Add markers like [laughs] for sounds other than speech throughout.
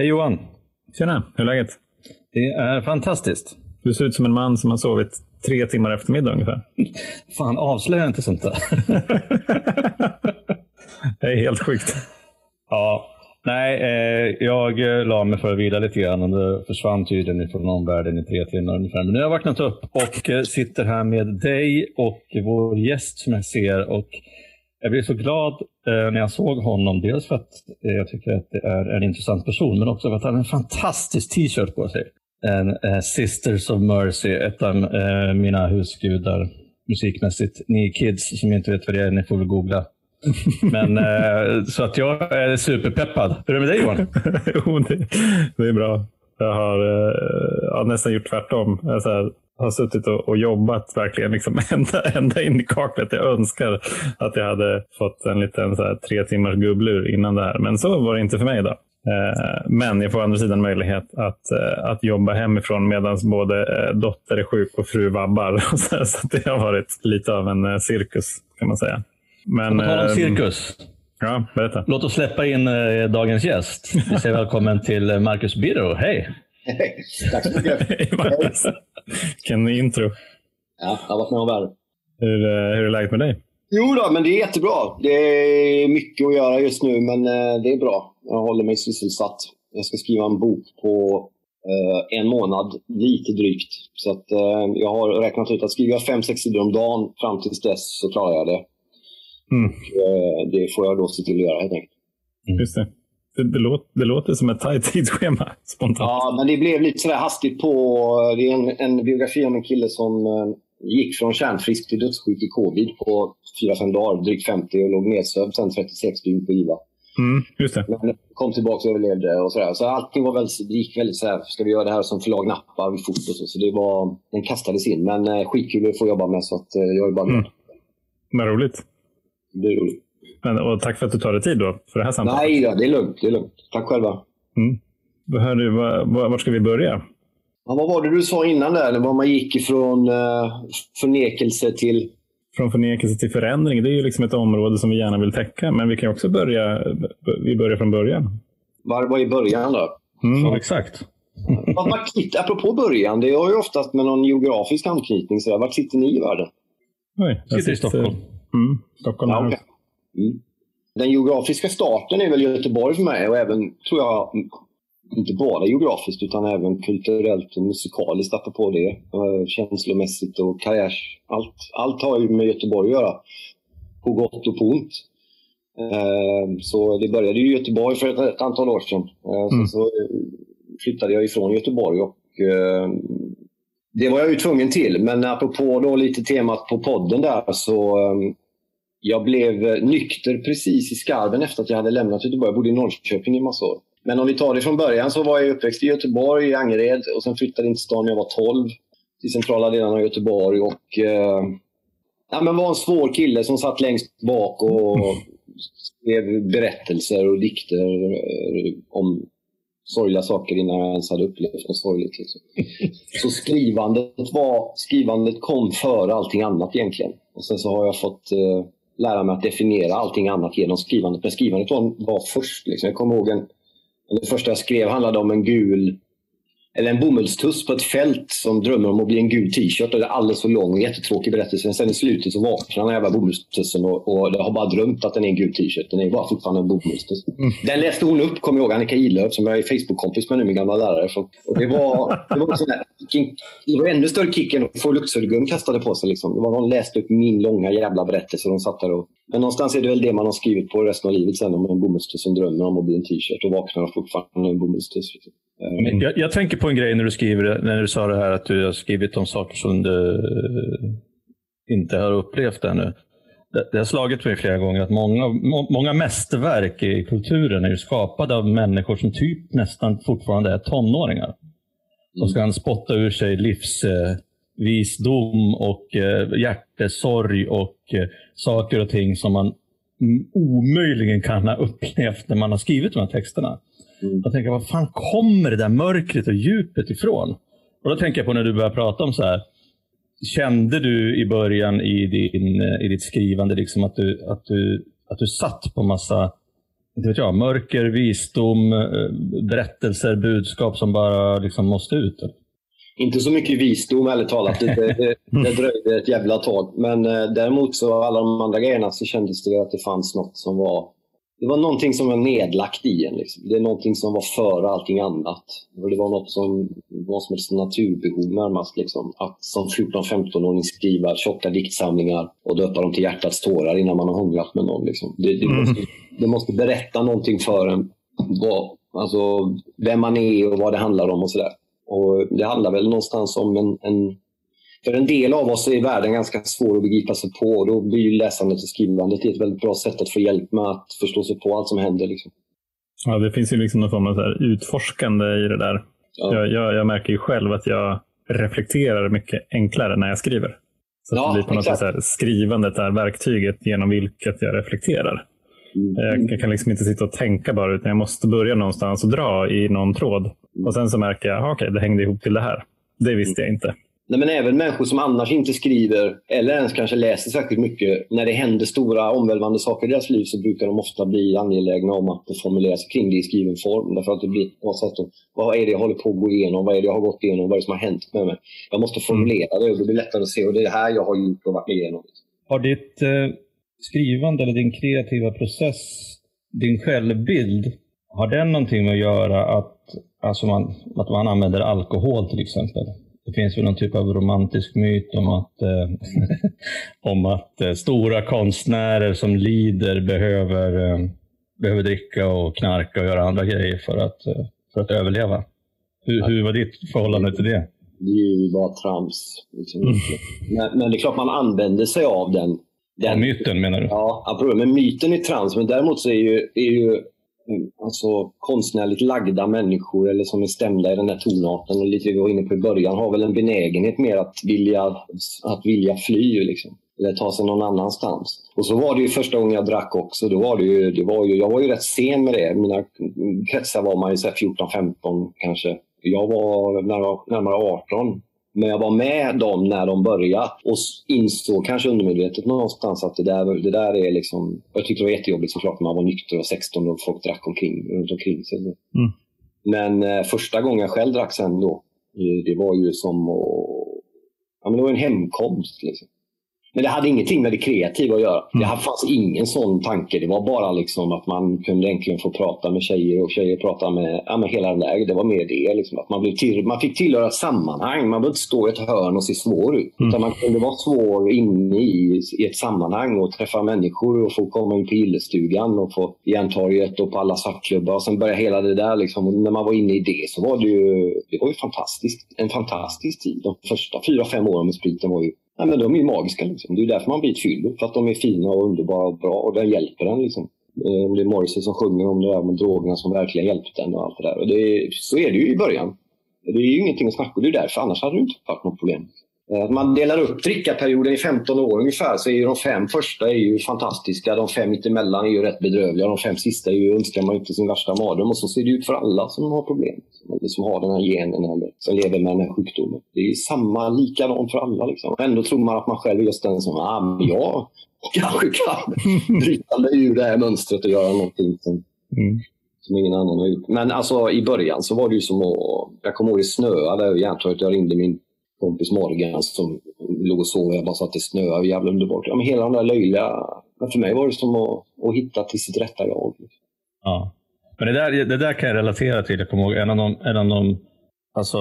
Hej Johan! Tjena, hur är läget? Det är fantastiskt. Du ser ut som en man som har sovit tre timmar eftermiddag ungefär. [laughs] Fan, avslöja inte sånt där. [laughs] det är helt sjukt. Ja, nej, eh, jag eh, la mig för att vila lite grann och det försvann tydligen från omvärlden i tre timmar ungefär. Men nu har jag vaknat upp och eh, sitter här med dig och vår gäst som jag ser. Och jag blev så glad eh, när jag såg honom. Dels för att eh, jag tycker att det är en intressant person, men också för att han har en fantastisk t-shirt på sig. En eh, Sisters of Mercy, ett av eh, mina husgudar musikmässigt. Ni kids som inte vet vad det är, ni får väl googla. Men, eh, så att jag är superpeppad. Hur är det med dig Johan? [laughs] jo, det, det, är bra. Jag har, eh, jag har nästan gjort tvärtom. Jag här, har suttit och, och, jobbat verkligen liksom [laughs] ända, ända in i kaklet. Jag önskar att jag hade fått en liten så här, tre timmars gubblur innan det här. Men så var det inte för mig. då. Eh, men jag får å andra sidan möjlighet att, eh, att jobba hemifrån medan både eh, dotter är sjuk och fru vabbar. [laughs] Så det har varit lite av en cirkus kan man säga. Men, på tal om cirkus. Ja, berätta. Låt oss släppa in dagens gäst. Vi säger [laughs] välkommen till Marcus Birro. Hej! Hej! Tack så mycket. Vilken intro. Ja, jag har varit om värre. Hur, hur är läget med dig? Jo då, men det är jättebra. Det är mycket att göra just nu, men det är bra. Jag håller mig sysselsatt. Jag ska skriva en bok på eh, en månad, lite drygt. Så att, eh, jag har räknat ut att skriver jag fem, sex sidor om dagen fram tills dess så klarar jag det. Mm. Eh, det får jag då se till att göra helt enkelt. Mm. Just det. Det, det, låter, det låter som ett tajt [laughs] tidsschema spontant. Ja, men det blev lite sådär hastigt på... Det är en, en biografi om en kille som eh, gick från kärnfrisk till dödssjuk i covid på 4-5 dagar, drygt 50 och låg nedsövd sen 36 dygn på IVA. Mm, just det. Men kom tillbaka och överlevde och sådär. Så allting var väldigt, det gick väldigt sådär, ska vi göra det här som förlag nappar fort och så. Så det var, den kastades in. Men eh, skitkul att få jobba med så att eh, jag är bara glad. Mm. Vad roligt. Det är roligt. Men, och tack för att du tar dig tid då för det här samtalet. Nej, ja, det är lugnt. Det är lugnt. Tack själva. Mm. Hörru, var, var ska vi börja? Ja, vad var det du sa innan där? Var man gick ifrån uh, förnekelse till från förnekelse till förändring, det är ju liksom ett område som vi gärna vill täcka. Men vi kan också börja, vi börjar från början. Var, var är början då? Mm, så. Exakt. Vart sitter, apropå början, det har ju oftast med någon geografisk anknytning. Så vart sitter ni i världen? Oj, jag sitter i Stockholm. Mm, Stockholm ja, okay. Mm. Den geografiska starten är väl Göteborg för mig och även, tror jag, inte bara geografiskt utan även kulturellt och musikaliskt apropå det. Eh, känslomässigt och karriärs... Allt, allt har ju med Göteborg att göra. På gott och på ont. Eh, så det började i Göteborg för ett, antal år sedan. Eh, mm. Så flyttade jag ifrån Göteborg och det var jag ju tvungen till. Men apropå då lite temat på podden där så jag blev eh, nykter precis i skarven efter att jag hade lämnat Göteborg. Jag bodde i Norrköping i massa år. Men om vi tar det från början så var jag uppväxt i Göteborg, i Angered och sen flyttade in till stan när jag var 12 till centrala delarna av Göteborg och eh, ja, men var en svår kille som satt längst bak och skrev berättelser och dikter eh, om sorgliga saker innan jag ens hade upplevt något sorgligt. Liksom. Så skrivandet, var, skrivandet kom före allting annat egentligen. Och sen så har jag fått eh, lära mig att definiera allting annat genom skrivandet. Men skrivandet var, var först. Liksom. Jag kommer ihåg en det första jag skrev handlade om en gul eller en bomullstuss på ett fält som drömmer om att bli en gul t-shirt. Det är alldeles för lång och jättetråkig berättelse. Men sen i slutet så vaknar den jävla bomullstussen och, och har bara drömt att den är en gul t-shirt. Den är bara fortfarande en bomullstuss. Mm. Den läste hon upp, kommer jag ihåg, Annika Ilöf som jag är Facebook-kompis med nu, min gamla lärare. Och det var, det var, sån där, det var ännu större kick än att få Luxorgum kastade på sig. Liksom. Det var någon läste upp min långa jävla berättelse och de satt där och men någonstans är det väl det man har skrivit på resten av livet sen om en bomullstuss som drömmer om att bli en t-shirt och vaknar fortfarande en bomullstuss. Liksom. Mm. Jag, jag, tänker på en grej när du skriver, när du sa det här att du har skrivit om saker som du eh, inte har upplevt ännu. Det, det har slagit mig flera gånger att många, må, många mästerverk i kulturen är skapade av människor som typ nästan fortfarande är tonåringar. Mm. Och ska han spotta ur sig livsvisdom och eh, hjärtesorg och eh, saker och ting som man omöjligen kan ha upplevt när man har skrivit de här texterna. Mm. Jag tänker, var fan kommer det där mörkret och djupet ifrån? Och då tänker jag på när du började prata om så här. Kände du i början i, din, i ditt skrivande liksom att, du, att, du, att du satt på massa inte vet jag, mörker, visdom, eh, berättelser, budskap som bara liksom måste ut? Inte så mycket visdom ärligt talat. Det, det, [laughs] det dröjde ett jävla tag. Men eh, däremot så alla de andra grejerna så kändes det att det fanns något som var det var någonting som var nedlagt i en. Liksom. Det är någonting som var före allting annat. Och det var något som var som ett naturbehov närmast. Liksom. Att som 14-15-åring skriva tjocka diktsamlingar och döpa dem till hjärtats tårar innan man har hånglat med någon. Liksom. Det, det, mm. måste, det, måste, berätta någonting för en. Vad, alltså, vem man är och vad det handlar om och sådär. Och det handlar väl någonstans om en, en för en del av oss är världen ganska svår att begripa sig på och då blir läsandet och skrivandet ett väldigt bra sätt att få hjälp med att förstå sig på allt som händer. Liksom. Ja, det finns ju liksom någon form av så utforskande i det där. Ja. Jag, jag, jag, märker ju själv att jag reflekterar mycket enklare när jag skriver. Så ja, det blir på något sätt skrivandet är verktyget genom vilket jag reflekterar. Mm. Jag, kan liksom inte sitta och tänka bara, utan jag måste börja någonstans och dra i någon tråd. Och sen så märker jag, okej, okay, det hängde ihop till det här. Det visste jag inte. Nej, men även människor som annars inte skriver eller ens kanske läser särskilt mycket. När det händer stora omvälvande saker i deras liv så brukar de ofta bli angelägna om att formulera sig kring det i skriven form. Därför att det blir på något sätt, vad är det jag håller på att gå igenom? Vad är det jag har gått igenom? Vad är det som har hänt med mig? Jag måste formulera det och det blir lättare att se och det är det här jag har gjort och varit igenom. Har ditt eh, skrivande eller din kreativa process, din självbild, har den någonting med att göra att, alltså man, att man använder alkohol till exempel? Det finns väl någon typ av romantisk myt om att, eh, [laughs] om att eh, stora konstnärer som lider behöver, eh, behöver dricka och knarka och göra andra grejer för att, eh, för att överleva. Hur, hur var ditt förhållande till det? Det är ju bara trams. Liksom. Mm. Men, men, det är klart man använder sig av den. den myten menar du? Ja, men myten är trams. Men däremot så är ju, är ju Mm. alltså, konstnärligt lagda människor eller som är stämda i den där tonarten och lite vi var inne på i början har väl en benägenhet mer att vilja, att vilja fly. Liksom. Eller ta sig någon annanstans. Och så var det ju första gången jag drack också. Då var det ju, det var ju, jag var ju rätt sen med det. Mina kretsar var man ju 14-15 kanske. Jag var närmare 18 men jag var med dem när de började och insåg kanske undermedvetet någonstans att det där, det där är liksom... Jag tyckte det var jättejobbigt såklart när man var nykter och 16 och folk drack omkring, runt omkring sig. Mm. Men eh, första gången jag själv drack sen då, det var ju som att... Ja, men det var en hemkomst. Liksom. Men det hade ingenting med det kreativa att göra. Mm. Det fanns ingen sån tanke. Det var bara liksom att man kunde äntligen få prata med tjejer och tjejer prata med, ja, med hela den där. Det var mer det. Liksom. Att man, blev till, man fick tillhöra ett sammanhang. Man behövde inte stå i ett hörn och se svår ut. Mm. Utan man kunde vara svår inne i, i ett sammanhang och träffa människor och få komma in på gillestugan och få Järntorget och på alla svartklubbar. Och sen börja hela det där. Liksom. Och när man var inne i det så var det ju, det var ju fantastiskt. en fantastisk tid. De första fyra, fem åren med spriten var ju Ja, men de är magiska. Liksom. Det är därför man blir ett fyllo. För att de är fina och underbara och bra och den hjälper en. Liksom. Eh, om det är Morrissey som sjunger om det där med drogerna som verkligen hjälpte en och allt det där. Och det så är det ju i början. Det är ju ingenting att snacka om. Det är därför. Annars hade det inte varit något problem. Eh, man delar upp drickaperioden i 15 år ungefär så är ju de fem första är ju fantastiska. De fem mittemellan är ju rätt bedrövliga. De fem sista är ju, önskar man ju inte sin värsta mardröm. Och så ser det ut för alla som har problem. Eller som har den här genen eller som lever med den här sjukdomen. Det är samma, likadant för alla. Liksom. Ändå tror man att man själv är just den som, ah, jag [laughs] kanske kan [laughs] bryta mig ur det här mönstret och göra någonting som, mm. som ingen annan har gjort. Men alltså i början så var det ju som att, jag kommer ihåg det snöade över Järntorget. Jag ringde min kompis Morgan som låg och sov. Jag bara sa att det. Jävla underbart. Ja, men hela den där löjliga... Men för mig var det som att, att hitta till sitt rätta jag. Ja. Men det där, det där kan jag relatera till. Jag kommer ihåg en av de, en av de alltså,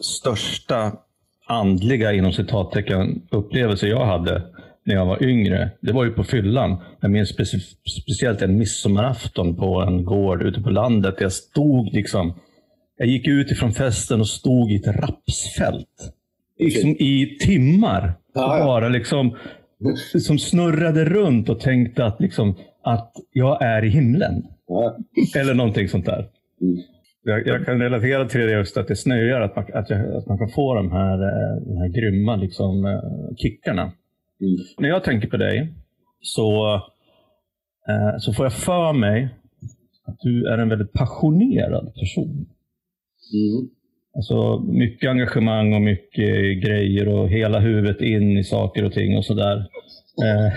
största andliga inom citattecken upplevelser jag hade när jag var yngre. Det var ju på fyllan. Jag minns specie, speciellt en midsommarafton på en gård ute på landet. Jag stod liksom jag gick ut ifrån festen och stod i ett rapsfält liksom i timmar. Ja, ja. Bara liksom, som snurrade runt och tänkte att, liksom, att jag är i himlen. Ja. Eller någonting sånt där. Mm. Jag, jag, kan relatera till det just att det snöar, att man, att, jag, att man kan få de här, eh, de här grymma liksom, eh, kickarna. Mm. När jag tänker på dig så, eh, så får jag för mig att du är en väldigt passionerad person. Mm. Alltså mycket engagemang och mycket grejer och hela huvudet in i saker och ting och sådär. Eh,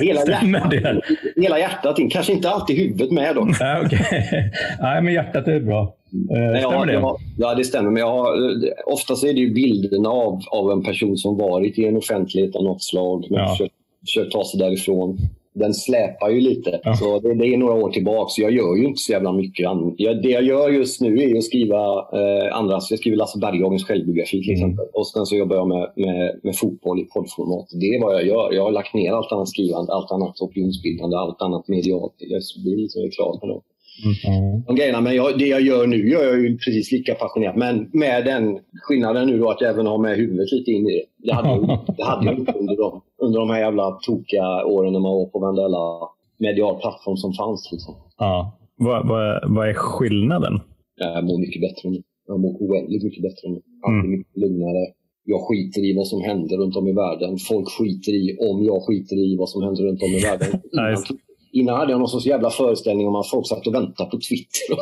Hela [laughs] hjärtat, hela hjärtat in. Kanske inte alltid huvudet med dock. ja, [laughs] okej. Nej, men hjärtat är bra. Eh, stämmer har, det? jag ja, det stämmer. Men jag har, oftast är det ju bilderna av, av en person som varit i en offentlighet av något slag men Ja. försökt, försökt ta sig därifrån. Den släpar ju lite. Ja. Så det, det är några år tillbaka. Så jag gör ju inte så jävla mycket. Jag, det jag gör just nu är att skriva eh, andras. Jag skriver Lasse Berghagens självbiografi till Mm. exempel. Och sen så jobbar jag med, med, med fotboll i poddformat. Det är vad jag gör. Jag har lagt ner allt annat skrivande, allt annat opinionsbildande, allt annat medialt. Jag blir liksom klar med det Mm. de grejerna. Men jag, det jag gör nu gör jag ju precis lika passionerat. Men med den skillnaden nu då att jag även har med huvudet lite in i det. Det hade jag, det hade jag inte under de, under de här jävla tokiga åren när man var på varenda medial plattform som fanns. Liksom. Ja. Vad, vad, vad är skillnaden? Jag mår mycket bättre nu. Jag mår oändligt mycket bättre nu. Allt är mycket lugnare. Jag skiter i vad som händer runt om i världen. Folk skiter i om jag skiter i vad som händer runt om i världen. [laughs] Innan, hade jag någon sorts jävla föreställning om att folk satt och väntade på Twitter.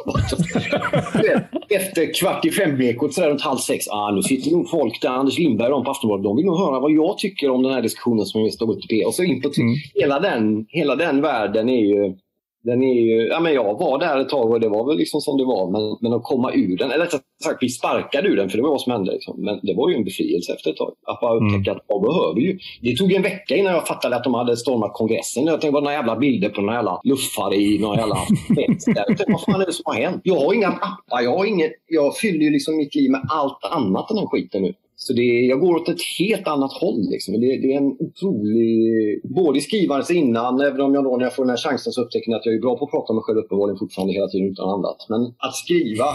[laughs] Efter kvart i fem-ekot, runt halv sex. Ah, nu sitter nog folk där, Anders Lindberg och de på Aftonbladet. De vill nog höra vad jag tycker om den här diskussionen som vi står upp i P. Och så in på Twitter. Mm. Hela, den, hela den världen är ju... Den är ju, ja, men jag var där ett tag och det var väl liksom som det var. Men, men att komma ur den, eller rättare sagt vi sparkade ur den för det var vad som hände. Liksom. Men det var ju en befrielse efter ett tag. Att bara upptäcka att jag behöver ju. Det tog en vecka innan jag fattade att de hade stormat kongressen. Jag tänkte var några jävla bilder på några jävla luffare i några jävla tänkte, vad fan är det som har hänt? Jag har inga appar, jag har inget. Jag fyller ju liksom mitt liv med allt annat än den skiten nu. Så det, jag går åt ett helt annat håll. Liksom. Det, det är en otrolig... Både i skrivandet innan, även om jag då när jag får den här chansen så upptäcker jag att jag är bra på att prata om mig själv uppenbarligen fortfarande hela tiden utan annat. Men att skriva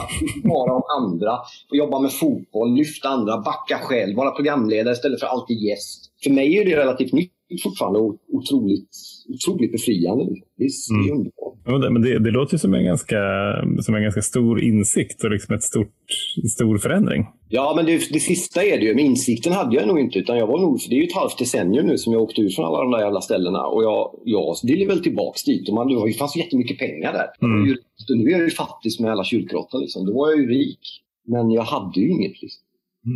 bara om andra, få jobba med fotboll, lyfta andra, backa själv, vara programledare istället för alltid gäst. För mig är det relativt nytt fortfarande och otroligt, otroligt befriande. Det är, det är underbart. Ja, Men det, det låter som en, ganska, som en ganska stor insikt och liksom ett stort, stor förändring. Ja, men det, det sista är det ju. Men insikten hade jag nog inte. Utan jag var nog, för det är ju ett halvt decennium nu som jag åkte ut från alla de där jävla ställena. Och jag, jag ville väl tillbaks dit. Och man, det fanns ju jättemycket pengar där. Var ju, nu är jag ju fattig som en jävla kyrkråtta. Liksom. Då var jag ju rik. Men jag hade ju inget. Liksom.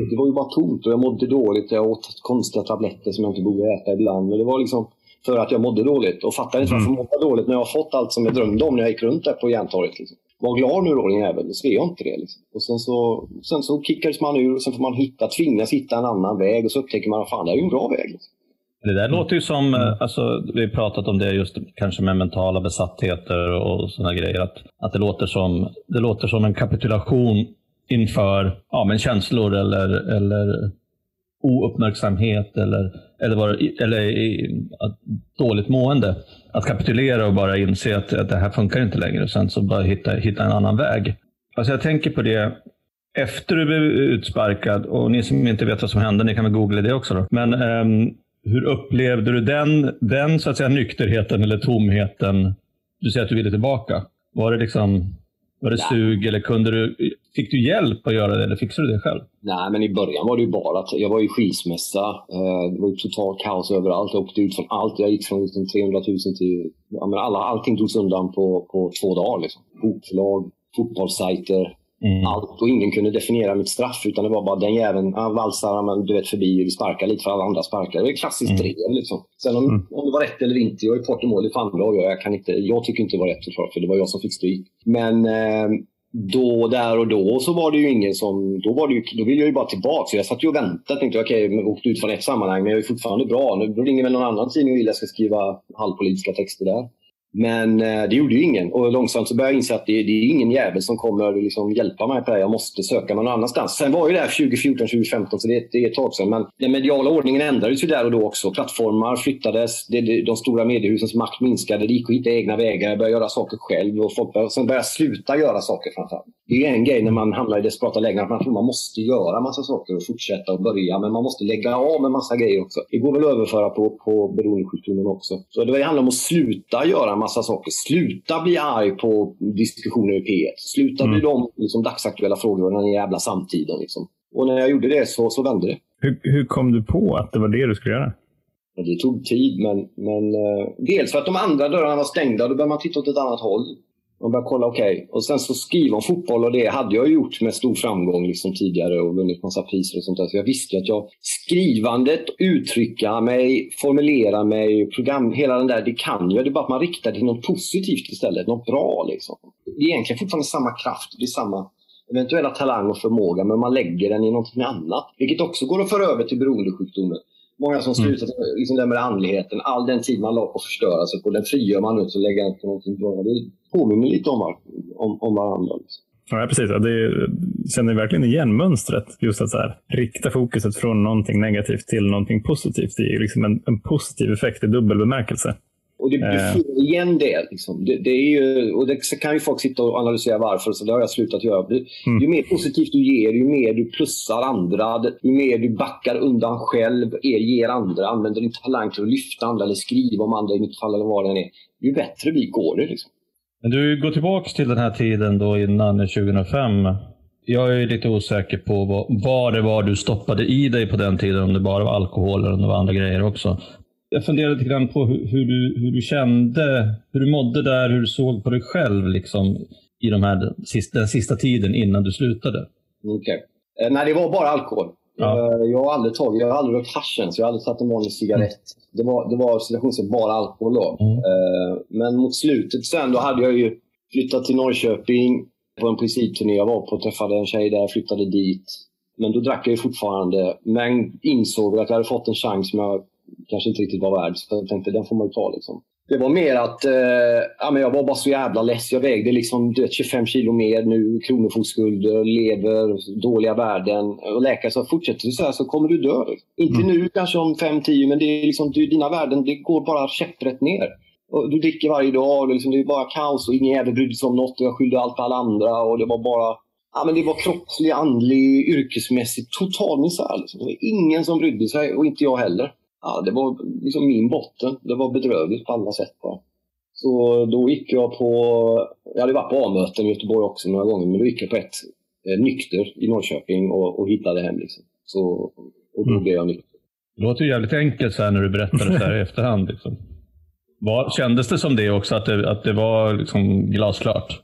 Det var ju bara tomt och jag mådde dåligt. Jag åt konstiga tabletter som jag inte borde äta ibland. Och det var liksom för att jag mådde dåligt. Och fattade inte varför jag mådde dåligt när jag har fått allt som jag drömde om när jag gick runt där på Järntorget. Liksom. Var glad nu då din jävel. Så är jag inte det. Liksom. Och sen så, sen så kickades man ur och sen får man hitta, tvingas hitta en annan väg. Och så upptäcker man att fan, det här är ju en bra väg. Liksom. Det där låter ju som, eh, alltså, vi har pratat om det just kanske med mentala besattheter och sådana grejer. Att, att det, låter som, det låter som en kapitulation inför ja, men känslor eller, eller ouppmärksamhet eller, eller, det- eller dåligt mående. Att kapitulera och bara inse att, att det här funkar inte längre och sen så bara hitta, hitta en annan väg. Alltså jag tänker på det efter du blev utsparkad och ni som inte vet vad som hände, ni kan väl googla det också. Då. Men ehm, hur upplevde du den, den så att säga, nykterheten eller tomheten? Du säger att du ville tillbaka. Var det liksom var det sug eller kunde du, fick du hjälp att göra det eller fixade du det själv? Nej, men i början var det ju bara att jag var i skilsmässa. Eh, det var ju totalt kaos överallt. Jag åkte ut från allt. Jag gick från liksom 300 000 till... Ja, men alla, allting togs undan på, på två dagar. Liksom. Bokförlag, fotbollssajter, Mm. allt. Och ingen kunde definiera mitt straff. Utan det var bara den jäveln, han valsar men du vet, förbi och sparkar lite för alla andra sparkar. Det är klassiskt drev liksom. Sen om, om det var rätt eller inte, jag är part i mål, det får andra avgöra. Jag, kan inte, jag tycker inte det var rätt såklart, för det var jag som fick stryk. Men eh, då, där och då så var det ju ingen som... Då, var det ju, då ville jag ju bara tillbaka. Så jag satt ju och väntade. Tänkte okej, okay, åkte ut från ett sammanhang, men jag är fortfarande bra. Nu då ringer väl någon annan tidning och vill att jag ska skriva halvpolitiska texter där. Men eh, det gjorde ju ingen. Och långsamt så började jag inse att det, det är ingen jävel som kommer liksom hjälpa mig på det här. Jag måste söka någon annanstans. Sen var ju det här 2014, 2015, så det, det är ett tag sedan. Men den mediala ordningen ändrades ju där och då också. Plattformar flyttades. Det, det, de stora mediehusens makt minskade. Det gick att hitta egna vägar. Jag började göra saker själv. Och folk började, sen började jag sluta göra saker framförallt. Det är en grej när man hamnar i desperata lägen att man tror man måste göra massa saker och fortsätta och börja. Men man måste lägga av med massa grejer också. Det går väl att överföra på, på beroendesjukdomen också. Så det handlar om att sluta göra massa saker. Sluta bli arg på diskussioner i P1. Sluta bry dig om liksom, dagsaktuella frågor och den jävla samtiden. Liksom. Och när jag gjorde det så, så vände det. Hur, hur kom du på att det var det du skulle göra? Det tog tid, men, men eh, dels för att de andra dörrarna var stängda. Då började man titta åt ett annat håll. Man börjar kolla, okej. Okay. Och sen så skriva om fotboll och det hade jag gjort med stor framgång liksom tidigare och vunnit massa priser och sånt där. Så jag visste att jag, skrivandet, uttrycka mig, formulera mig, program, hela den där, det kan jag. Det är bara att man riktar det till något positivt istället, något bra liksom. Det är egentligen fortfarande samma kraft, det är samma eventuella talang och förmåga, men man lägger den i någonting annat. Vilket också går att föra över till beroendesjukdomen. Många som slutat mm. liksom med andligheten, all den tid man la på att förstöra sig på, den frigör man nu och lägger den på någonting bra. Det påminner lite om, om, om varandra. Liksom. Ja, precis. Det känner verkligen igen mönstret. Just att så här, rikta fokuset från någonting negativt till någonting positivt. Det är liksom en, en positiv effekt i dubbel bemärkelse. Och det, du eh. får igen det. Liksom. det, det är ju, och det kan ju folk sitta och analysera varför, så det har jag slutat göra. Det, mm. Ju mer positivt du ger, ju mer du plussar andra, ju mer du backar undan själv, er ger andra, använder din talang till att lyfta andra eller skriva om andra i mitt fall eller vad det är, ju bättre vi går det. Liksom. Men du går tillbaka till den här tiden då innan 2005. Jag är lite osäker på vad, vad det var du stoppade i dig på den tiden, om det bara var alkohol eller om det var andra grejer också jag funderade lite grann på hur, hur, du, hur du kände, hur du mådde där, hur du såg på dig själv liksom, i de här, den sista tiden innan du slutade. Okej. Okay. Eh, nej, det var bara alkohol. Ja. Eh, jag har aldrig tagit, jag har aldrig rökt haschen, så jag har aldrig tagit en vanlig cigarett. Mm. Det var, det var situationsmässigt bara alkohol då. Mm. Eh, men mot slutet sen, då hade jag ju flyttat till Norrköping på en principturné jag var på. Träffade en tjej där, flyttade dit. Men då drack jag ju fortfarande, men insåg att jag hade fått en chans som jag kanske inte riktigt var värd. Så jag tänkte den får man ju ta. Liksom. Det var mer att eh, ja, men jag var bara så jävla less. Jag vägde liksom 25 kilo mer nu. Kronofogdeskulder, lever, dåliga värden. Och läkaren sa fortsätter du så här så kommer du dö. Inte mm. nu kanske om 5-10 men det är liksom, dina värden det går bara käpprätt ner. Och du dricker varje dag och liksom, det är bara kaos och ingen jävel brydde sig om något. Och jag skyllde allt på alla andra. Och det var bara Ja, men det var kroppslig, andlig, yrkesmässig total misär. Liksom. Det var ingen som brydde sig och inte jag heller ja, det var liksom min botten. Det var bedrövligt på alla sätt. Va? Så då gick jag på, jag hade varit på A-möten i Göteborg också några gånger, men då gick jag på ett eh, nykter i Norrköping och, och hittade hem. Liksom. Så, och då mm. blev jag nykter. Det låter ju jävligt enkelt så här när du berättar det så här i efterhand. Liksom. Var, kändes det som det också, att det, att det var liksom glasklart?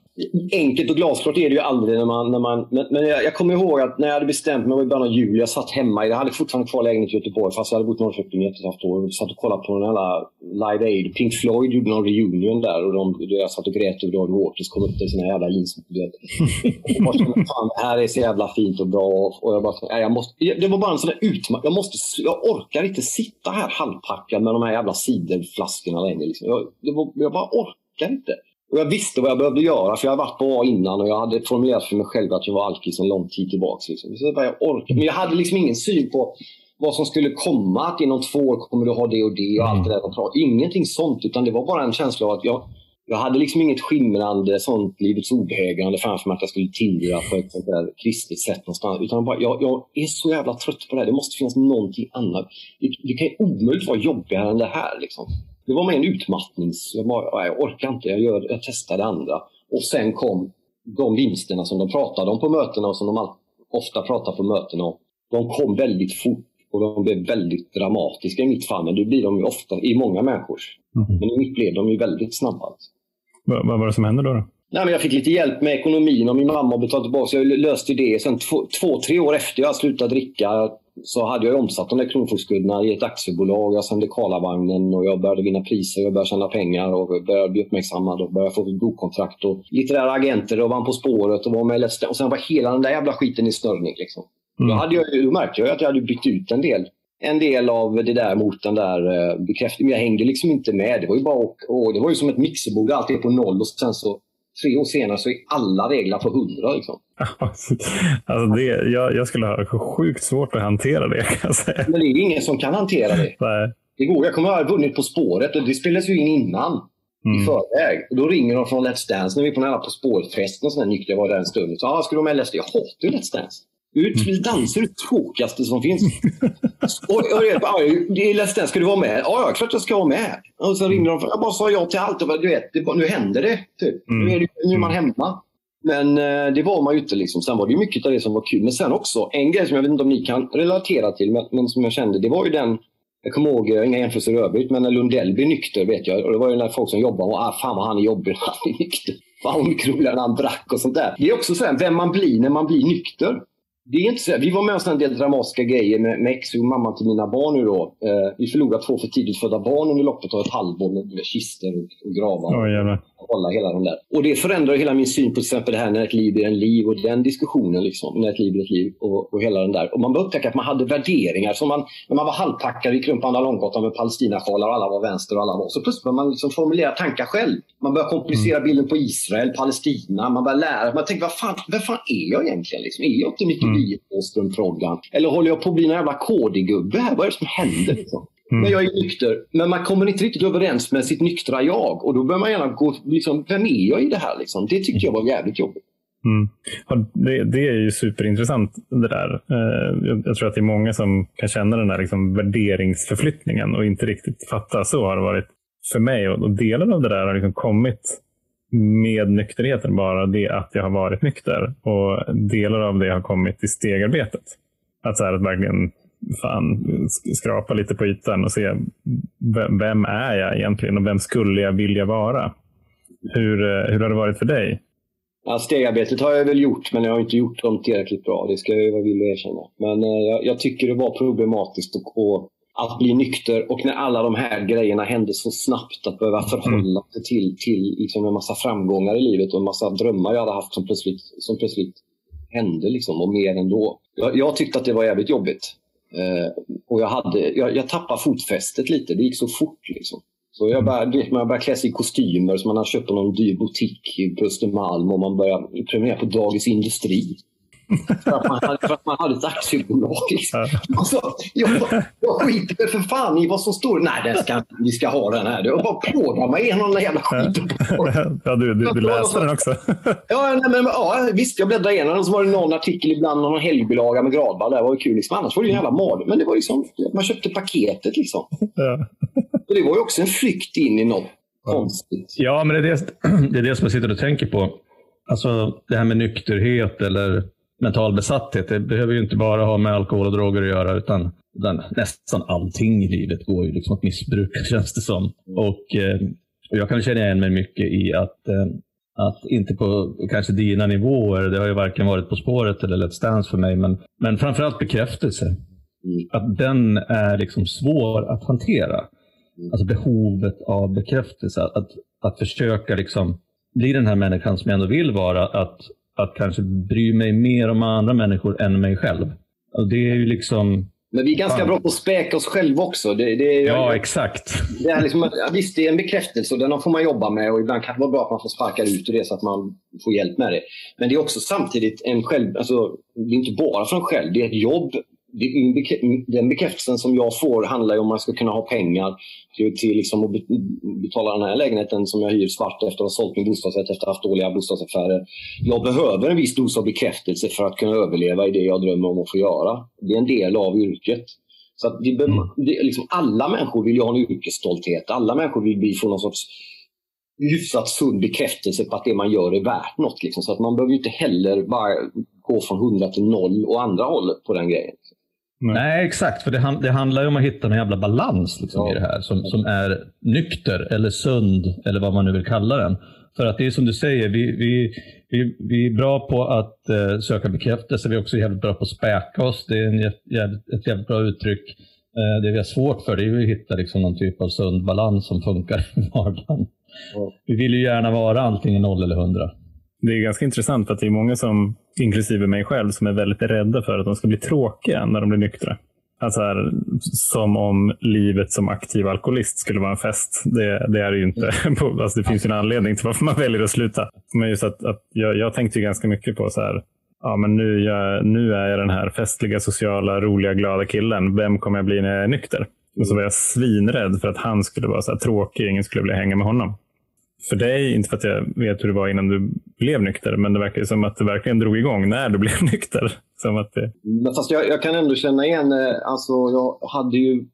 Enkelt och glasklart är det ju aldrig. när man... När man men, men jag, jag, kommer ihåg att när jag hade bestämt mig i början av juli, jag satt hemma. Jag hade fortfarande kvar lägenhet i Göteborg fast jag hade bott i Norrköping i ett och ett halvt år. Jag satt och kollade på den jävla Live Aid. Pink Floyd gjorde någon reunion där och de, jag satt och grät över David Waters kom upp till i sina jävla jeans. det här är så jävla fint och bra. Och jag bara, jag måste, det var bara en sån där utmaning. Jag, jag orkar inte sitta här halvpackad med de här jävla ciderflaskorna längre. Liksom. Jag, var, jag bara orkar inte. Och jag visste vad jag behövde göra för jag hade varit på A innan och jag hade formulerat för mig själv att jag var alkis en lång tid tillbaka. Liksom. Så jag, orkade. Men jag hade liksom ingen syn på vad som skulle komma. Att inom två år kommer du ha det och det och allt det där. Ingenting sånt. Utan det var bara en känsla av att jag, jag hade liksom inget skimrande sånt livets obehägande framför mig att jag skulle tillhöra på ett sånt där kristet sätt någonstans. Utan bara, jag, jag, är så jävla trött på det här. Det måste finnas någonting annat. Det, det kan ju omöjligt vara jobbigare än det här. Liksom. Det var mer en utmattnings... Jag, bara, jag orkar inte, jag, gör, jag testar det andra. Och sen kom de vinsterna som de pratade om på mötena och som de ofta pratar på mötena om. De kom väldigt fort och de blev väldigt dramatiska i mitt fall. Men det blir de ju ofta i många människors. Mm. Men i mitt blev de ju väldigt snabba. Vad, vad var det som hände då? då? Nej, men jag fick lite hjälp med ekonomin och min mamma betalade tillbaka. Så jag löste det. Sen två, två, tre år efter jag slutade dricka så hade jag omsatt de där kronofogdeskulderna i ett aktiebolag. Jag sände Karlavagnen och jag började vinna priser. Jag började tjäna pengar och började bli uppmärksammad och började få ett bokkontrakt. Och litterära agenter och vann På spåret och var med Och sen var hela den där jävla skiten i snörning. Liksom. Mm. Då, hade jag, då märkte jag att jag hade bytt ut en del en del av det där mot den där uh, bekräftningen. Jag hängde liksom inte med. Det var ju bara och, och, det var ju som ett mixerbord. Allt är på noll och sen så tre år senare så är alla regler på hundra. Liksom. [laughs] alltså det, jag, jag, skulle ha sjukt svårt att hantera det. Kan jag säga. Men det är ingen som kan hantera det. [laughs] Nej. Det går. Jag kommer att ha vunnit På spåret och det spelas ju in innan. Mm. I förväg. Och då ringer de från Let's Dance när vi är på den här På spåret-festen. Jag var där en stund. Så, ah, ska du med LSD? Jag hatar ju Let's Dance. Mm. Danser är det tråkigaste som finns. och, och det, är Let's Dance, ska du vara med? Ja, ja, klart jag ska vara med. Och så ringde de. Jag bara sa ja till allt. Och, du vet, det, nu händer det. Typ. Mm. Nu, är det, nu är man hemma. Men eh, det var man ju inte. Liksom. Sen var det mycket av det som var kul. Men sen också, en grej som jag vet inte om ni kan relatera till, men, men som jag kände, det var ju den jag kommer ihåg, inga jämförelser i övrigt, men när Lundell blev nykter vet jag. Och det var ju när folk som jobbade och ah, fan vad han är jobbig när han är nykter. [laughs] fan vad mycket roligare när han drack och sånt där. Det är också så här, vem man blir när man blir nykter det är inte så, vi var med om en del dramatiska grejer med, med ex och mamma till mina barn nu då. Eh, vi förlorade två för tidigt födda barn under loppet av ett halvår med, med kister och, och gravar. Oh, hålla hela den där. Och det förändrar hela min syn på till exempel det här när ett liv är en liv och den diskussionen. Liksom, när ett liv är ett liv och, och hela den där. Och man började upptäcka att man hade värderingar. Som man, när man var halvpackad, på Andra Långgatan med palestinasjalar och alla var vänster och alla var. Så plötsligt började man liksom formulera tankar själv. Man började komplicera mm. bilden på Israel, Palestina. Man började lära. Man tänkte, vad fan, vem fan är jag egentligen? Liksom? Är jag inte Micke mm. Wienerström Eller håller jag på att bli en jävla KD-gubbe här? Vad är det som händer? Liksom? Mm. Men jag är nykter. Men man kommer inte riktigt överens med sitt nyktra jag. Och då bör man gärna gå, liksom, vem är jag i det här? Liksom? Det tyckte jag var jävligt jobbigt. Mm. Det, det, är ju superintressant det där. Eh, jag tror att det är många som kan känna den där liksom värderingsförflyttningen och inte riktigt fatta. Så har det varit för mig. Och delar av det där har liksom kommit med nykterheten bara det att jag har varit nykter. Och delar av det har kommit i stegarbetet. Att, så här, att verkligen fan, skrapa lite på ytan och se vem är jag egentligen och vem skulle jag vilja vara? Hur, eh, hur har det varit för dig? Ja, stegarbetet har jag väl gjort, men jag har inte gjort dem tillräckligt bra. Det ska jag vara villig att erkänna. Men eh, jag, jag, tycker det var problematiskt att, att bli nykter och när alla de här grejerna hände så snabbt att behöva förhålla sig till, till liksom en massa framgångar i livet och en massa drömmar jag hade haft som plötsligt, som plötsligt hände liksom, och mer ändå. Jag, jag tyckte att det var jävligt jobbigt. Eh, och jag, hade, jag, jag tappade fotfästet lite. Det gick så fort. Liksom. Så jag började, man började klä sig i kostymer som man har köpt på någon dyr butik på Östermalm och man började prenumerera på Dagens Industri. För att man hade, för att man hade ett aktiebolag. Liksom. Alltså, jag, jag skiter för fan i vad som står. Nej, den ska, vi ska ha den här. Jag bara plågar mig igenom den jävla skiten. Ja, du, du, du läste den också? [laughs] ja, nej, men, ja, visst. Jag bläddrade igenom den. Så var det någon artikel ibland, någon helgbilaga med Gradvall. Det var ju kul. Liksom. Annars var det ju en jävla mardröm. Men det var liksom, man köpte paketet liksom. Ja. Och det var ju också en flykt in i något konstigt. Ja, men det är det, det är det som jag sitter och tänker på. Alltså det här med nykterhet eller mental besatthet. Det behöver ju inte bara ha med alkohol och droger att göra, utan den, nästan allting i livet går ju liksom att missbruka, [laughs] känns det som. Och, eh, och jag kan känna igen mig mycket i att, eh, att inte på kanske dina nivåer, det har ju varken varit På spåret eller Let's Dance för mig, men, men framförallt bekräftelse. Mm. Att den är liksom svår att hantera. Mm. Alltså behovet av bekräftelse. Att, att försöka liksom bli den här människan som jag ändå vill vara. Att att kanske bry mig mer om andra människor än mig själv. Och det är ju liksom... Men vi är ganska fan. bra på att späka oss själva också. Det, det, ja, jag, exakt. Det är liksom, visst, det är en bekräftelse och den får man jobba med och ibland kan det vara bra att man får sparka ut ur det så att man får hjälp med det. Men det är också samtidigt en själv... Alltså, det är inte bara för en själv. Det är ett jobb den bekräftelsen som jag får handlar ju om att man ska kunna ha pengar till, till liksom att betala den här lägenheten som jag hyr svart efter att ha sålt min bostadsrätt efter att ha haft dåliga bostadsaffärer. Jag behöver en viss dos av bekräftelse för att kunna överleva i det jag drömmer om att få göra. Det är en del av yrket. Så att det, det, liksom alla människor vill ju ha en yrkesstolthet. Alla människor vill få någon sorts hyfsat sund bekräftelse på att det man gör är värt något. Liksom. Så att man behöver inte heller bara gå från 100 till 0 och andra hållet på den grejen. Nej. Nej, exakt. För det, det, handlar ju om att hitta en jävla balans liksom, ja. i det här som, som är nykter eller sund eller vad man nu vill kalla den. För att det är som du säger, vi, vi, vi, vi är bra på att uh, söka bekräftelse. Vi är också jävligt bra på att späka oss. Det är en jävligt, ett jävligt bra uttryck. Uh, det vi har svårt för det är att hitta liksom, någon typ av sund balans som funkar i vardagen. Ja. Vi vill ju gärna vara antingen noll eller hundra. Det är ganska intressant att det är många som, inklusive mig själv, som är väldigt rädda för att de ska bli tråkiga när de blir nyktra. Alltså här, som om livet som aktiv alkoholist skulle vara en fest. Det, det är det ju inte. [laughs] alltså det finns ju en anledning till varför man väljer att sluta. Men just att, att jag, jag tänkte ganska mycket på så här, ja, men nu, jag, nu är jag den här festliga, sociala, roliga, glada killen. Vem kommer jag bli när jag är nykter? Och så var jag svinrädd för att han skulle vara så här tråkig, ingen skulle vilja hänga med honom för dig, inte för att jag vet hur det var innan du blev nykter, men det verkar som att det verkligen drog igång när du [laughs] blev nykter. Som att det... fast jag, jag kan ändå känna igen, eh, alltså jag hade ju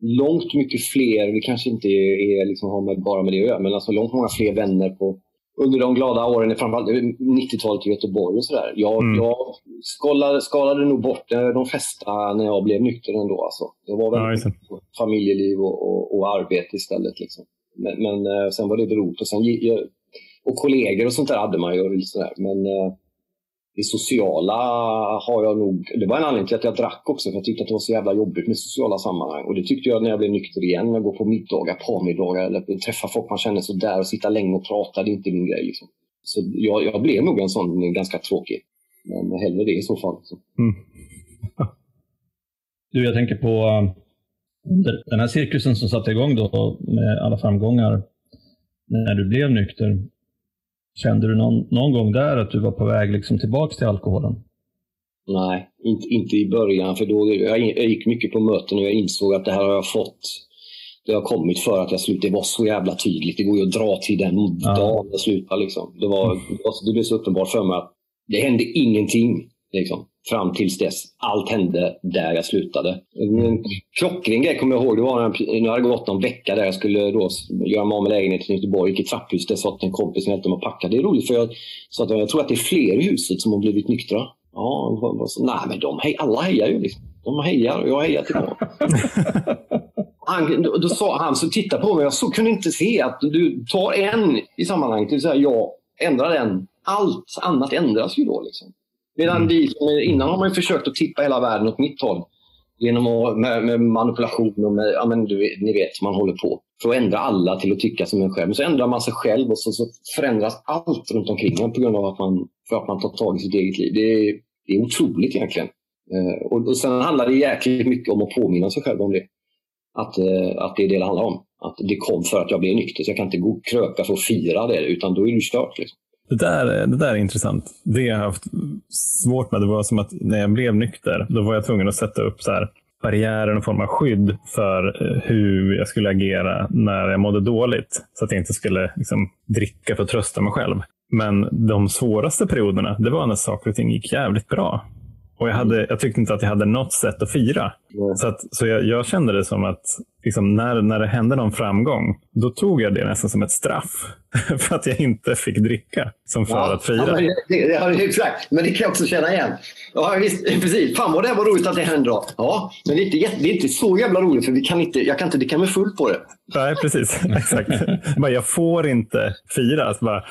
långt mycket fler, det kanske inte är, liksom, har med, bara med det att göra, men alltså långt många fler vänner på, under de glada åren, framförallt 90-talet i Göteborg och sådär. Jag, mm. jag skalade, skalade nog bort eh, de flesta när jag blev nykter ändå. Alltså. Det var väldigt ja, familjeliv och, och, och, arbete istället. Liksom. Men, men eh, sen var det berot. Och sen, och kollegor och sånt där hade man ju. Sådär. Men eh, det sociala har jag nog... Det var en anledning till att jag drack också, för jag tyckte att det var så jävla jobbigt med sociala sammanhang. Och det tyckte jag när jag blev nykter igen, att gå på middagar, parmiddagar eller träffa folk man känner sådär och sitta länge och prata, det är inte min grej. Liksom. Så jag, jag blev nog en sån ganska tråkig. Men hellre det i så fall. Så. Mm. [laughs] Du, jag tänker på eh, den här cirkusen som satte igång då med alla framgångar när du blev nykter. Kände du någon, någon gång där att du var på väg liksom tillbaka till alkoholen? Nej, inte, inte i början. För då, jag, jag gick mycket på möten och jag insåg att det här har jag fått. Det har kommit för att jag slutade. Det var så jävla tydligt. Det går ju att dra till den ja. dagen jag slutade. Liksom. Det, var, det blev så uppenbart för mig att det hände ingenting. Liksom, fram tills dess. Allt hände där jag slutade. En klockren grej kommer jag ihåg. Det var när det hade gått någon vecka där jag skulle då göra mig av med lägenheten i Göteborg. Gick i trapphuset. Där satt en kompis som hjälpte mig att packa. Det är roligt för jag sa att jag tror att det är fler i huset som har blivit nyktra. Ja, så, nej men de hej, alla hejar ju. Liksom. De hejar och jag hejar tillbaka. [laughs] han, då, då sa han, så titta på mig. Jag så kunde inte se att du tar en i sammanhanget. Det vill säga jag ändrar den. Allt annat ändras ju då. Liksom. Medan mm. vi, innan har man försökt att tippa hela världen åt mitt håll. Genom att, med, med manipulation och med, ja men du, ni vet, man håller på. För att ändra alla till att tycka som en själv. Men så ändrar man sig själv och så, så förändras allt runt omkring en på grund av att man, för att man tar tag i sitt eget liv. Det är, det är otroligt egentligen. Eh, och, och sen handlar det jäkligt mycket om att påminna sig själv om det. Att, eh, att det är det det handlar om. Att det kom för att jag blev nykter. Så jag kan inte gå och kröka för att fira det, utan då är det kört. Liksom. Det där, det där är intressant. Det jag har haft svårt med det var som att när jag blev nykter, då var jag tvungen att sätta upp så här barriärer, någon form av skydd för eh, hur jag skulle agera när jag mådde dåligt. Så att jag inte skulle liksom, dricka för att trösta mig själv. Men de svåraste perioderna, det var när saker och ting gick jävligt bra. Och jag, hade, jag tyckte inte att jag hade något sätt att fira. Mm. Så, att, så jag, jag, kände det som att liksom, när, när det hände någon framgång, då tog jag det nästan som ett straff. [laughs] för att jag inte fick dricka som för ja, att fira. Ja, det, exakt, men det kan jag också känna igen. Ja, visst, precis. Fan vad det var roligt att det hände då. Ja, men det är, inte, det är inte så jävla roligt för vi kan inte, jag kan inte dricka mig full på det. Nej, precis. [laughs] Exakt. jag får inte fira. Alltså bara,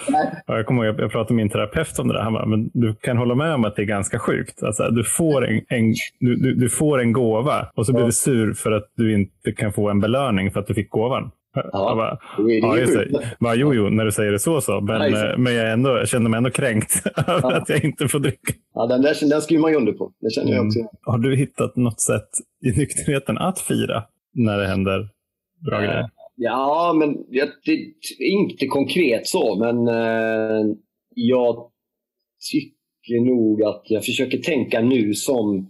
jag kommer ihåg, jag pratade med min terapeut om det där. Han bara, men du kan hålla med om att det är ganska sjukt. Alltså, du, får en, en du, du, du, får en gåva och så blir du sur för att du inte kan få en belöning för att du fick gåvan. Ja, bara, ja just det. Bara, jo, jo, när du säger det så så. Men, ja, men jag, ändå, jag känner mig ändå kränkt [laughs] över ja. att jag inte får dricka. Ja, den, där, den skriver man ju under på. Det känner jag också. Mm. Har du hittat något sätt i nykterheten att fira när det händer bra äh, grejer? Ja, men det, inte konkret så, men eh, jag tycker nog att jag försöker tänka nu som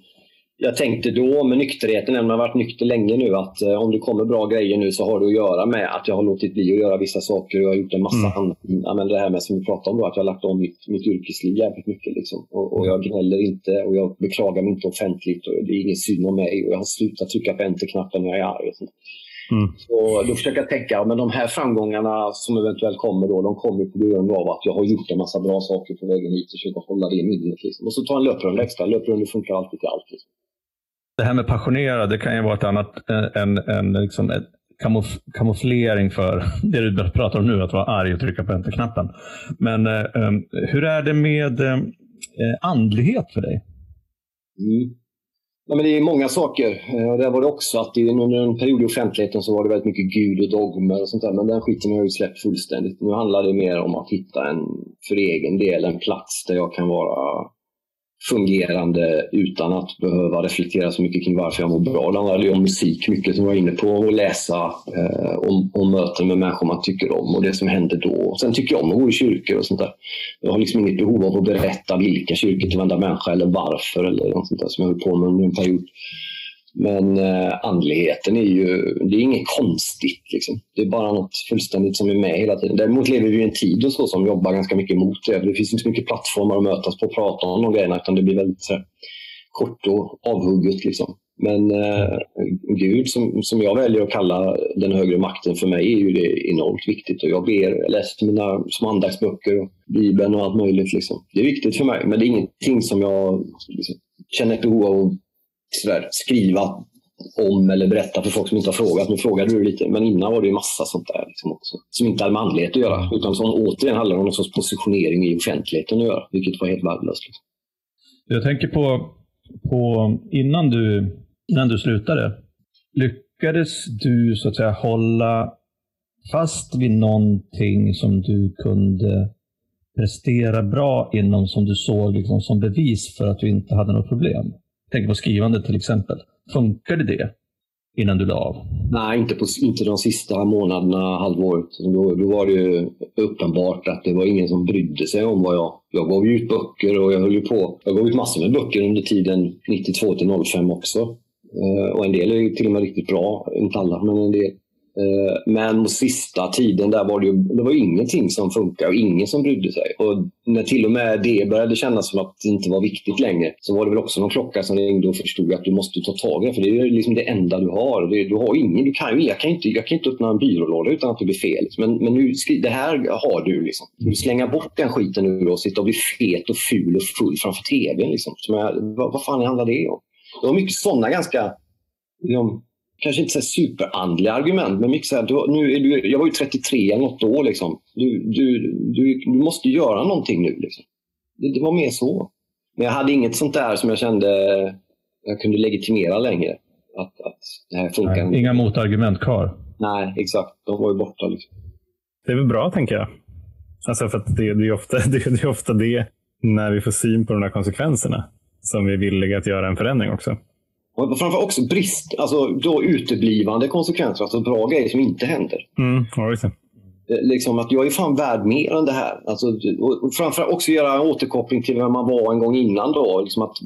jag tänkte då med nykterheten, när man har varit nykter länge nu, att eh, om det kommer bra grejer nu så har det att göra med att jag har låtit bli att göra vissa saker och jag har gjort en massa mm. annat. Ja, men det här med som vi pratade om då, att jag har lagt om mitt, mitt yrkesliv jävligt mycket. Liksom. Och, och, jag gnäller inte och jag beklagar mig inte offentligt och det är ingen synd om mig och jag har slutat trycka på enter-knappen när jag är arg. Mm. Så då försöker jag tänka, men de här framgångarna som eventuellt kommer då, de kommer på grund av att jag har gjort en massa bra saker på vägen hit och försöka hålla det i minnet. Liksom. Och så ta en löprunda extra. Löprunda funkar alltid till allt. Liksom. Det här med passionerad, det kan ju vara ett annat, eh, en, en, liksom en kamof kamouflering för [laughs] det du pratar om nu, att vara arg och trycka på enter-knappen. Men eh, ehm, hur är det med eh, eh, andlighet för dig? Mm. Ja, men det är många saker. Eh, det var det också att under en period i offentligheten så var det väldigt mycket Gud och dogmer och sånt där. Men den skiten har jag ju släppt fullständigt. Nu handlar det mer om att hitta en, för egen del, en plats där jag kan vara fungerande utan att behöva reflektera så mycket kring varför jag mår bra. Det handlar ju om musik mycket som jag var inne på och läsa eh, om, om möten med människor man tycker om och det som händer då. Sen tycker jag om att gå i kyrkor och sånt där. Jag har liksom inget behov av att berätta vilka kyrkor till varenda människa eller varför eller något sånt där som jag höll på med under en period. Men eh, andligheten är ju det är inget konstigt. Liksom. Det är bara något fullständigt som är med hela tiden. Däremot lever vi i en tid och så som jobbar ganska mycket mot det. Det finns inte så mycket plattformar att mötas på och prata om de grejerna utan det blir väldigt så kort och avhugget. Liksom. Men eh, Gud, som, som jag väljer att kalla den högre makten för mig, är ju det enormt viktigt. Och jag ber, jag läser mina små andaktsböcker, och Bibeln och allt möjligt. Liksom. Det är viktigt för mig, men det är ingenting som jag liksom, känner ett behov av sådär, skriva om eller berätta för folk som inte har frågat. Nu frågade du lite, men innan var det ju massa sånt där liksom också. Som inte hade med andlighet att göra, utan som återigen handlar om någon sorts positionering i offentligheten att göra, vilket var helt värdelöst. Liksom. Jag tänker på, på innan, du, innan du slutade. Lyckades du så att säga hålla fast vid någonting som du kunde prestera bra inom som du såg liksom som bevis för att du inte hade något problem? Tänk på skrivandet till exempel. Funkade det innan du la av? Nej, inte, på, inte de sista månaderna, halvåret. Då, då var det ju uppenbart att det var ingen som brydde sig om vad jag... Jag gav ut böcker och jag höll ju på. Jag gav ut massor med böcker under tiden 92 till 05 också. Eh, och en del är till och med riktigt bra. Inte alla, men en del. Eh, men sista tiden där var det, ju, det var ingenting som funkade och ingen som brydde sig. Och när till och med det började kännas som att det inte var viktigt längre så var det väl också någon klocka som ringde och förstod att du måste ta tag i det. För det är liksom det enda du har. Du har ingen, du kan, jag, kan inte, jag kan inte öppna en byrålåda utan att det blir fel. Men, men nu, det här har du. Liksom. Du slänga bort den skiten nu och sitta och bli fet och ful och full framför tvn. Liksom. vad, vad fan handlar det om? Det var mycket sådana ganska liksom, kanske inte så superandliga argument, men mycket så här, du, nu är du, jag var ju 33 något år. Liksom. Du, du, du, du måste göra någonting nu. Liksom. Det, det, var mer så. Men jag hade inget sånt där som jag kände jag kunde legitimera längre. Att, att det här funkar. Nej, inga motargument kvar? Nej, exakt. De var ju borta. Liksom. Det är väl bra, tänker jag. Alltså för att det, det, är ofta, [laughs] det, det är ofta det, när vi får syn på de här konsekvenserna, som vi är villiga att göra en förändring också. Och framför också brist, alltså då uteblivande konsekvenser, alltså bra grejer som inte händer. Mm, ja, eh, liksom att jag är fan värd mer än det här. Alltså, och framförallt också göra en återkoppling till vem man var en gång innan. Då. Liksom att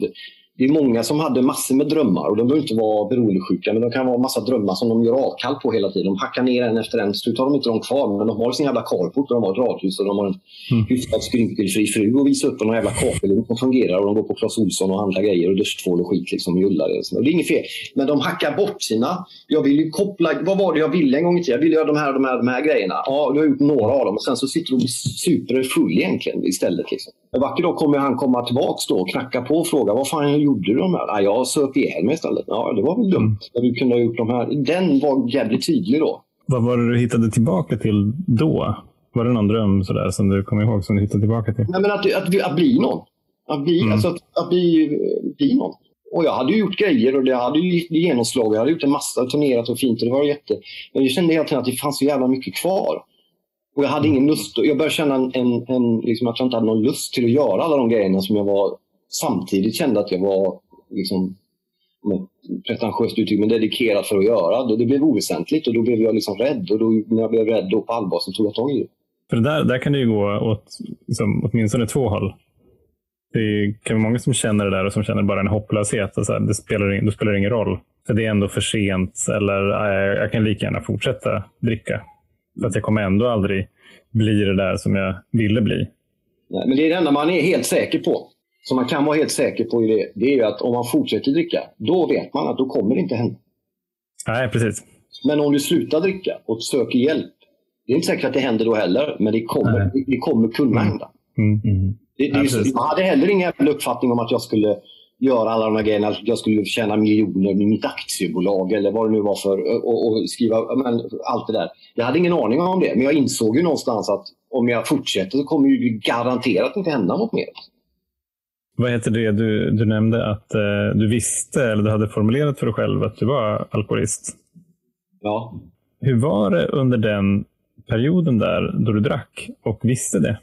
det är många som hade massor med drömmar och de behöver inte vara beroendesjuka men de kan vara massa drömmar som de gör avkall på hela tiden. De hackar ner en efter en. Slut har de inte dem kvar men de har sin jävla carport och de har ett radhus och de har en mm. hyfsat skrynkelfri fru och visa upp och någon jävla kakelugn som fungerar och de går på Clas Ohlson och handlar grejer och duschtvål och skit liksom och det. Och det är inget fel. Men de hackar bort sina... Jag vill ju koppla... Vad var det jag ville en gång i tiden? Jag ville göra de här, de här, de här grejerna. Ja, du har gjort några av dem och sen så sitter du och blir superfull egentligen istället. Liksom. En vacker dag kommer han komma tillbaks då och knacka på och fråga vad fan gjorde du de här? Ja, jag söp ihjäl mig istället. Ja, det var väl dumt. Mm. Du kunde ha gjort de här. Den var jävligt tydlig då. Vad var det du hittade tillbaka till då? Var det någon dröm sådär, som du kommer ihåg som du hittade tillbaka till? Nej, men att, att, att, bli någon. Att bli, mm. alltså att, att bli, bli någon. Och jag hade ju gjort grejer och det hade ju genomslag. Jag hade gjort en massa, turnerat och fint och det var jätte... Men jag kände hela tiden att det fanns så jävla mycket kvar. Och jag hade ingen lust. Jag började känna en, en, en liksom att jag inte hade någon lust till att göra alla de grejerna som jag var samtidigt kände att jag var liksom, pretentiöst uttryck, men dedikerad för att göra. Det, det blev oväsentligt och då blev jag liksom rädd. Och då, när jag blev rädd då på allvar så tog jag tag i det. För det där, där kan det ju gå åt liksom, åtminstone två håll. Det kan vara många som känner det där och som känner bara en hopplöshet. Och så här, det, spelar, det spelar ingen roll. För det är ändå för sent eller äh, jag kan lika gärna fortsätta dricka. För att jag kommer ändå aldrig bli det där som jag ville bli. Nej, men det är det enda man är helt säker på. Som man kan vara helt säker på i det, det är att om man fortsätter dricka, då vet man att då kommer det inte hända. Nej, precis. Men om du slutar dricka och söker hjälp, det är inte säkert att det händer då heller, men det kommer, det kommer kunna mm. hända. Mm. Mm. Det, det så, jag hade heller ingen uppfattning om att jag skulle göra alla de här grejerna. Jag skulle tjäna miljoner med mitt aktiebolag eller vad det nu var för och, och skriva men, allt det där. Jag hade ingen aning om det, men jag insåg ju någonstans att om jag fortsätter så kommer det garanterat inte hända något mer. Vad heter det du, du nämnde att eh, du visste, eller du hade formulerat för dig själv att du var alkoholist? Ja. Hur var det under den perioden där då du drack och visste det?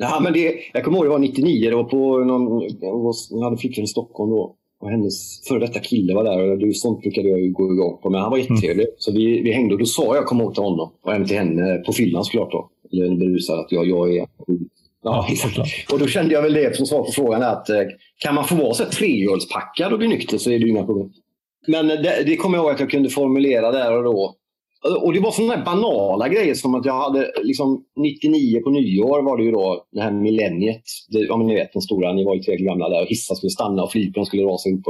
Ja, men det, jag kommer ihåg det var 99. Det var på någon, jag hade flickvän i Stockholm då. Och hennes före detta kille var där och sånt brukade jag ju gå igång på. Men han var jättetrevlig. Mm. Så vi, vi hängde och då sa jag, kom ihåg till honom och även till henne på fyllan såklart då. Eller berusad att jag, jag är Ja, och då kände jag väl det som svar på frågan att eh, kan man få vara så treölspackad och bli nykter så är det inga problem. Men det, det kommer jag ihåg att jag kunde formulera där och då. Och det var sådana banala grejer som att jag hade liksom 99 på nyår var det ju då det här millenniet. Det, ja, men ni vet den stora, ni var ju tillräckligt gamla där och hissar skulle stanna och flygplan skulle rasa ihop.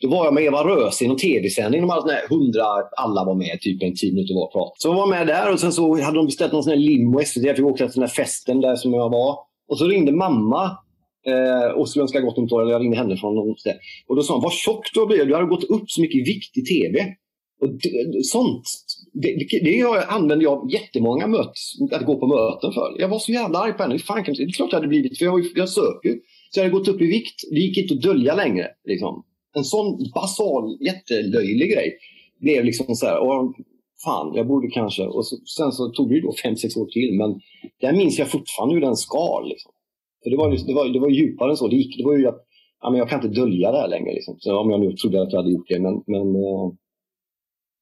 Då var jag med Eva Röse i någon tv-sändning. De hade hundra, alla var med typ en tio minuter var prat. Så jag var med där och sen så hade de beställt någon sån här limo SVT. Jag fick åka till den här festen där som jag var. Och så ringde mamma Eh, och skulle önska gott nytt år. Eller jag ringde henne från något ställe. Och då sa hon, vad tjock du har blivit. Du har gått upp så mycket i vikt i tv. Och sånt det, det, det använder jag jättemånga möts, att gå på möten för. Jag var så jävla arg på henne. Fan, det är klart jag hade blivit, för jag, jag söker Så jag hade gått upp i vikt. Det gick inte att dölja längre. Liksom. En sån basal, jättelöjlig grej blev liksom så här, och, fan, jag borde kanske... Och så, sen så tog det då fem, sex år till, men där minns jag fortfarande hur den skal. Liksom. För det var, det, var, det var djupare än så. Det, gick, det var ju att ja, men jag kan inte dölja det här längre. Liksom. Så om jag nu trodde att jag hade gjort det. Men, men eh,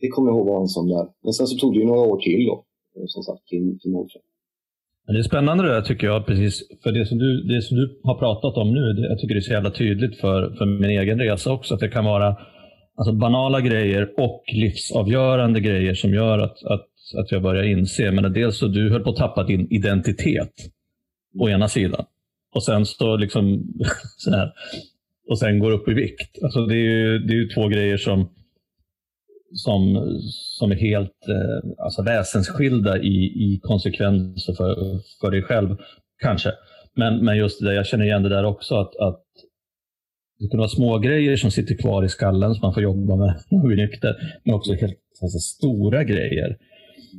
det kommer jag ihåg var en sån där. Men sen så tog det ju några år till då. Som sagt, till, till det är spännande det där tycker jag, precis. För det som du, det som du har pratat om nu, det, jag tycker det är så jävla tydligt för, för min egen resa också. Att det kan vara alltså, banala grejer och livsavgörande grejer som gör att, att, att jag börjar inse. Men dels så du höll på att tappa din identitet å ena sidan. Och sen så liksom [laughs] så här, och sen går upp i vikt. Alltså det är ju, det är ju två grejer som som, som är helt eh, alltså väsensskilda i, i konsekvenser för, för dig själv, kanske. Men, men just det där, jag känner igen det där också, att, att det kan vara små grejer som sitter kvar i skallen som man får jobba med när man blir nykter, men också helt alltså, stora grejer.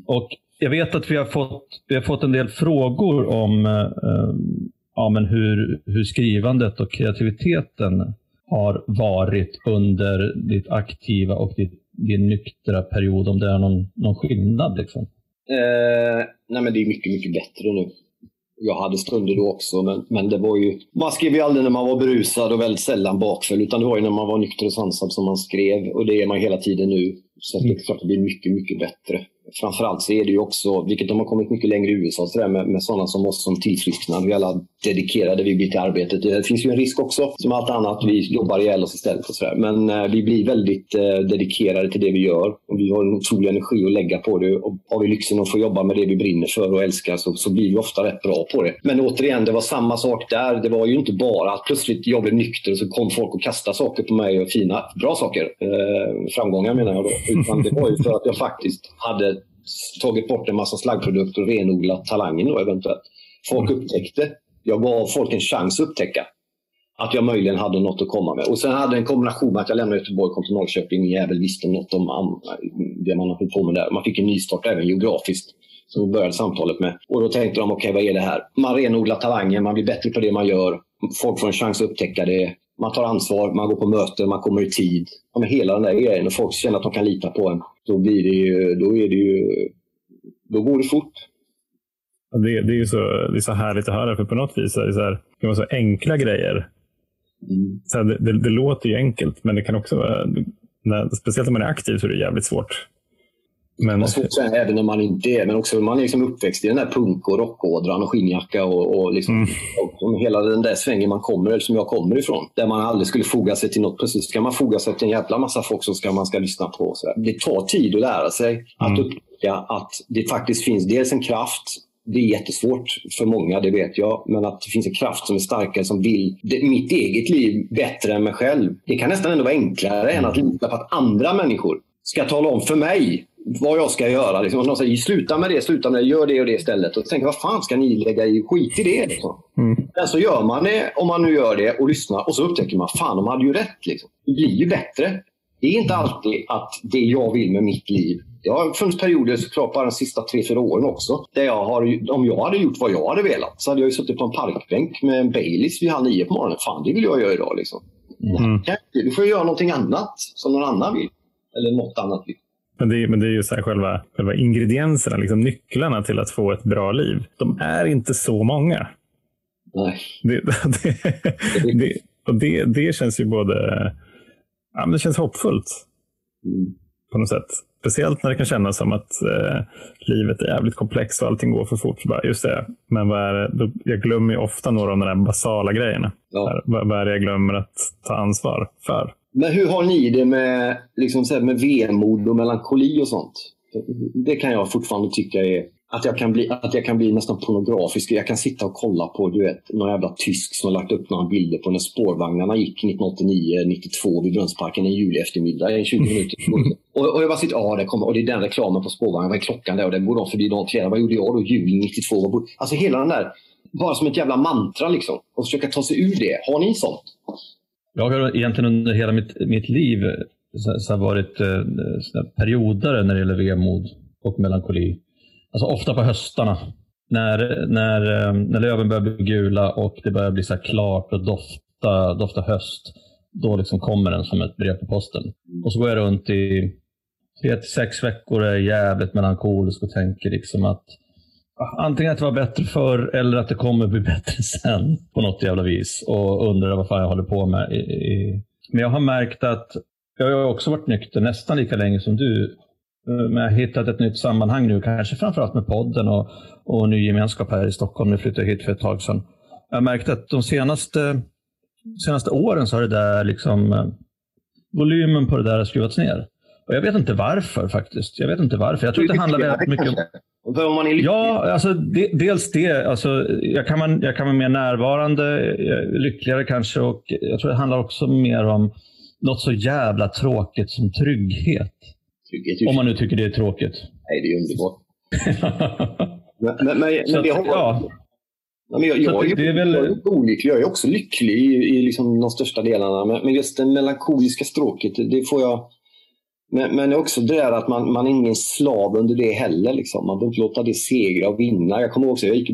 Och jag vet att vi har fått, vi har fått en del frågor om eh, ja, men hur, hur skrivandet och kreativiteten har varit under ditt aktiva och ditt din nyktra period, om det är någon, någon skillnad? Liksom? Eh, nej men det är mycket, mycket bättre nu. Jag hade stunder då också, men, men det var ju... Man skrev ju aldrig när man var berusad och väldigt sällan bakfull, utan det var ju när man var nykter och sansad som man skrev. Och det är man hela tiden nu. Så det är klart att det blir mycket, mycket bättre framförallt så är det ju också, vilket de har kommit mycket längre i USA, så där med, med sådana som oss som tillfrisknar, Vi är alla dedikerade vi blir till arbetet. Det finns ju en risk också, som allt annat, vi jobbar ihjäl oss istället. Och så där. Men eh, vi blir väldigt eh, dedikerade till det vi gör. Och vi har en otrolig energi att lägga på det. Och har vi lyxen att få jobba med det vi brinner för och älskar så, så blir vi ofta rätt bra på det. Men återigen, det var samma sak där. Det var ju inte bara att plötsligt jag blev nykter och så kom folk och kastade saker på mig, och fina, bra saker. Eh, framgångar menar jag då. Utan det var ju för att jag faktiskt hade tagit bort en massa slaggprodukter och renodlat talangen då eventuellt. Folk mm. upptäckte. Jag gav folk en chans att upptäcka att jag möjligen hade något att komma med. Och sen hade jag en kombination med att jag lämnade Göteborg och kom till Norrköping. Ingen jävel visste något om det man höll på med där. Man fick en nystart även geografiskt som vi började samtalet med. Och då tänkte de, okej okay, vad är det här? Man renodlar talangen, man blir bättre på det man gör. Folk får en chans att upptäcka det. Man tar ansvar, man går på möten, man kommer i tid. Ja, men hela den där grejen och folk känner att de kan lita på en. Då, blir det ju, då, är det ju, då går det fort. Det, det, är så, det är så härligt att höra, för på något vis är det så, här, det vara så enkla grejer. Mm. Så här, det, det, det, låter ju enkelt, men det kan också vara, när, speciellt om man är aktiv så är det jävligt svårt. Men... Det svårt att säga även om man inte är, men också man är liksom uppväxt i den där punk och rockådran och skinnjacka och, och, liksom, mm. och hela den där svängen man kommer, eller som jag kommer ifrån. Där man aldrig skulle foga sig till något. Precis, ska man foga sig till en jävla massa folk som ska, man ska lyssna på. Så Det tar tid att lära sig mm. att upptäcka att det faktiskt finns dels en kraft det är jättesvårt för många, det vet jag. Men att det finns en kraft som är starkare som vill det, mitt eget liv bättre än mig själv. Det kan nästan ändå vara enklare än att lita på att andra människor ska tala om för mig vad jag ska göra. Liksom. De säger sluta med det, sluta med det, gör det och det istället. Och tänker vad fan ska ni lägga i? Skit i det. Liksom. Mm. Men så gör man det, om man nu gör det och lyssnar och så upptäcker man, fan de hade ju rätt. Liksom. Det blir ju bättre. Det är inte alltid att det jag vill med mitt liv det har funnits perioder såklart bara de sista tre, fyra åren också. Där jag har, om jag hade gjort vad jag hade velat så hade jag ju suttit på en parkbänk med en Baileys vid halv nio på morgonen. Fan, det vill jag göra idag. Liksom. Mm. Du får göra någonting annat som någon annan vill. Eller något annat vill. Men det, men det är ju så själva, själva ingredienserna, liksom nycklarna till att få ett bra liv. De är inte så många. Nej. Det, [laughs] det, det, och det, det känns ju både ja, men det känns hoppfullt. Mm. På något sätt. Speciellt när det kan kännas som att eh, livet är jävligt komplext och allting går för fort. Så bara, just det, men vad är det? jag glömmer ju ofta några av de där basala grejerna. Ja. Vad, vad är det jag glömmer att ta ansvar för? Men hur har ni det med, liksom, så med vemod och melankoli och sånt? Det kan jag fortfarande tycka är att jag kan bli, att jag kan bli nästan pornografisk. Jag kan sitta och kolla på du vet, någon jävla tysk som har lagt upp några bilder på när spårvagnarna gick 1989-92 vid Brunnsparken en juli eftermiddag i 20 minuter. och, och jag bara sitter, ja det kommer, och det är den reklamen på spårvagnen. Vad är klockan där? Och den går de förbi dagen flera. Vad gjorde jag då? Juli 92? Alltså hela den där bara som ett jävla mantra liksom. Och försöka ta sig ur det. Har ni sånt? Jag har egentligen under hela mitt, mitt liv så, så varit eh, så perioder när det gäller vemod och melankoli. Alltså ofta på höstarna. När, när, eh, när löven börjar bli gula och det börjar bli så klart och dofta, dofta höst. Då liksom kommer den som ett brev på posten. Och så går jag runt i tre till sex veckor och är jävligt melankolisk och tänker liksom att Antingen att det var bättre förr eller att det kommer bli [laughs] bättre sen på något jävla vis. Och undrar vad fan jag håller på med. Men jag har märkt att jag har också varit nykter nästan lika länge som du. Eh, men jag har hittat ett nytt sammanhang nu, kanske framförallt med podden och, och ny gemenskap här i Stockholm. Jag flyttade hit för ett tag sedan. Jag har märkt att de senaste, senaste åren så har det där liksom eh, volymen på det där har skruvats ner. Och jag vet inte varför faktiskt. Jag vet inte varför. Jag tror att det handlar väldigt mycket om... Om man är lycklig? Ja, alltså, de, dels det. Alltså, jag, kan vara, jag kan vara mer närvarande, lyckligare kanske. Och jag tror det handlar också mer om något så jävla tråkigt som trygghet. trygghet om man nu tycker det är tråkigt. Nej, det är underbart. [laughs] men, men, men, men det har... Ja. Men jag, jag, är, det är väl... jag är olycklig. Jag är också lycklig i, i liksom de största delarna. Men, men just det melankoliska stråket, det får jag men, men också det där att man, man är ingen slav under det heller. Liksom. Man behöver inte låta det segra och vinna. Jag kommer ihåg, jag gick,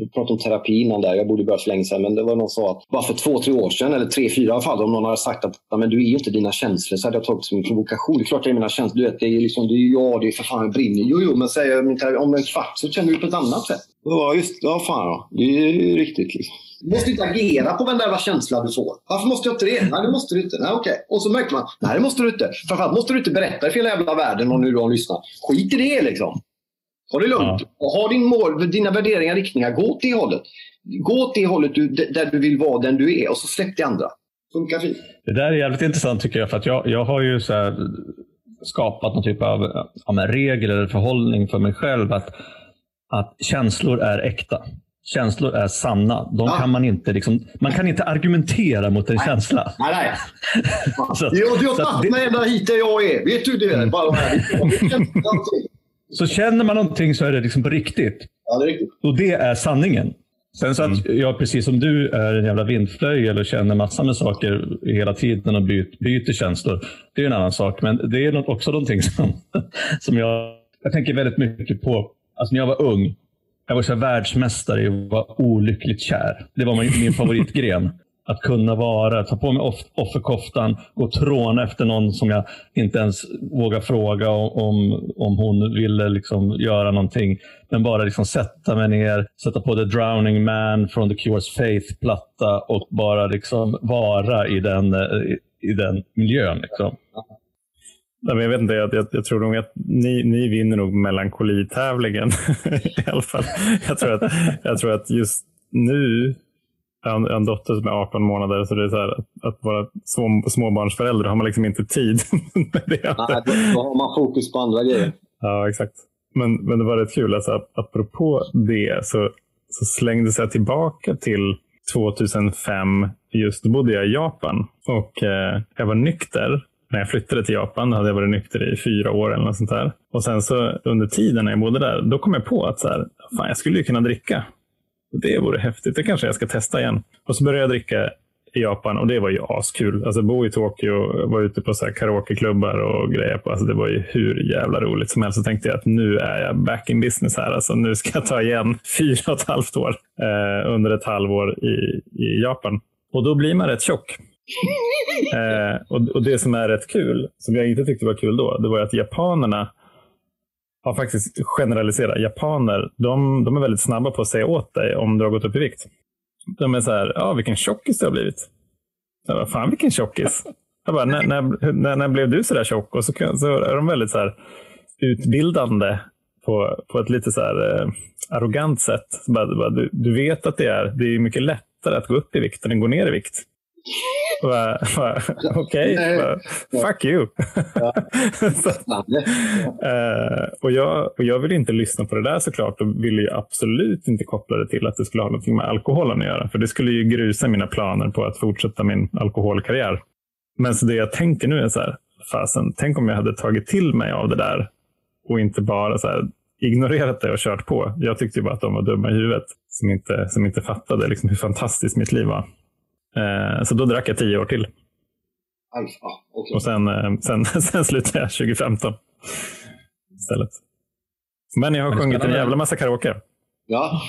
vi pratade om terapi innan där, jag borde börja för länge sedan, men det var någon som sa att bara för två, tre år sedan, eller tre, fyra i alla fall, om någon hade sagt att men du är ju inte dina känslor, så hade jag tagit det som en provokation. Det är klart jag är mina känslor. Du vet, det är liksom, det är jag, det är för fan, jag brinner. Jo, jo, men säger jag om en kvart så känner du på ett annat sätt. Ja, just Ja, fan ja. Det är ju riktigt. Liksom. Du måste inte agera på den där känslan du får. Varför måste jag inte det? Nej, det måste du inte. Nej, okej. Okay. Och så märker man, nej det måste du inte. Framförallt måste du inte berätta för hela jävla världen om nu de lyssnar. Skit i det liksom. Ha det lugnt. Ja. Och ha din mål, dina värderingar, riktningar. Gå åt det hållet. Gå åt det hållet du, där du vill vara den du är och så släpp det andra. Funkar fint. Det där är jävligt intressant tycker jag. För att jag, jag har ju så skapat någon typ av ja, regel eller förhållning för mig själv. att att känslor är äkta. Känslor är sanna. De ja. kan man, inte, liksom, man kan inte argumentera mot en nej. känsla. Nej, nej. [laughs] så, du har mig ända hit där jag är. Vet du det? Mm. [laughs] Så känner man någonting så är det liksom på riktigt. Ja, det är riktigt. Och det är sanningen. Sen så att mm. jag, precis som du, är en jävla vindflöjel och känner massor med saker hela tiden och byter, byter känslor. Det är en annan sak. Men det är också någonting [laughs] som, som jag, jag tänker väldigt mycket på Alltså när jag var ung, jag var så världsmästare i att vara olyckligt kär. Det var min, favoritgren. [laughs] Att kunna vara, ta på mig off, offerkoftan, gå och tråna efter någon som jag inte ens vågar fråga om, om hon ville liksom göra någonting. Men bara liksom sätta mig ner, sätta på The Drowning Man från The Cures Faith-platta och bara liksom vara i den, i den miljön. Liksom. Jag vet inte, jag, jag, jag, tror nog att ni, ni vinner nog melankolitävlingen [laughs] i alla fall. Jag tror att, jag tror att just nu, har en dotter som är 18 månader, så det är så här, att, att vara små, småbarnsförälder har man liksom inte tid [laughs] med det. Nej, då har man fokus på andra grejer. Ja, exakt. Men, men det var rätt kul, alltså, apropå det så, så slängdes jag tillbaka till 2005. Just då bodde jag i Japan och eh, jag var nykter när jag flyttade till Japan hade jag varit nykter i fyra år eller något sånt där. Och sen så under tiden när jag bodde där, då kom jag på att så här, fan, jag skulle ju kunna dricka. Det vore häftigt. Det kanske jag ska testa igen. Och så började jag dricka i Japan och det var ju askul. Alltså bo i Tokyo, vara ute på så här karaokeklubbar och grejer. På. Alltså det var ju hur jävla roligt som helst. Så tänkte jag att nu är jag back in business här. Alltså nu ska jag ta igen [laughs] fyra och ett halvt år eh, under ett halvår i, i Japan. Och då blir man rätt tjock eh, och, och, det som är rätt kul, som jag inte tyckte var kul då, det var att japanerna har faktiskt generaliserat. Japaner, de, de är väldigt snabba på att säga åt dig om du har gått upp i vikt. De är så här, ja vilken tjockis du har blivit. Jag bara, Fan vilken tjockis. Jag bara, när, när, när, när blev du så där tjock? Och så, så är de väldigt så här, utbildande på, på ett lite så här, eh, arrogant sätt. Bara, bara, du, du vet att det är, det är mycket lättare att gå upp i vikt än att gå ner i vikt. Okej, okay. fuck you. uh, [laughs] och, jag, och jag vill inte lyssna på det där såklart och ville ju absolut inte koppla det till att det skulle ha något med alkoholen att göra. För det skulle ju grusa mina planer på att fortsätta min alkoholkarriär. Men så det jag tänker nu är så här, fasen, tänk om jag hade tagit till mig av det där och inte bara så här, ignorerat det och kört på. Jag tyckte ju bara att de var dumma i huvudet. som, inte, som inte fattade liksom hur fantastiskt mitt liv var. Eh, så då drack jag tio år till. Alfa, okay. Och sen, eh, sen, [laughs] sen slutade jag 2015 istället. Men jag har sjungit en jävla massa karaoke. Ja, [laughs]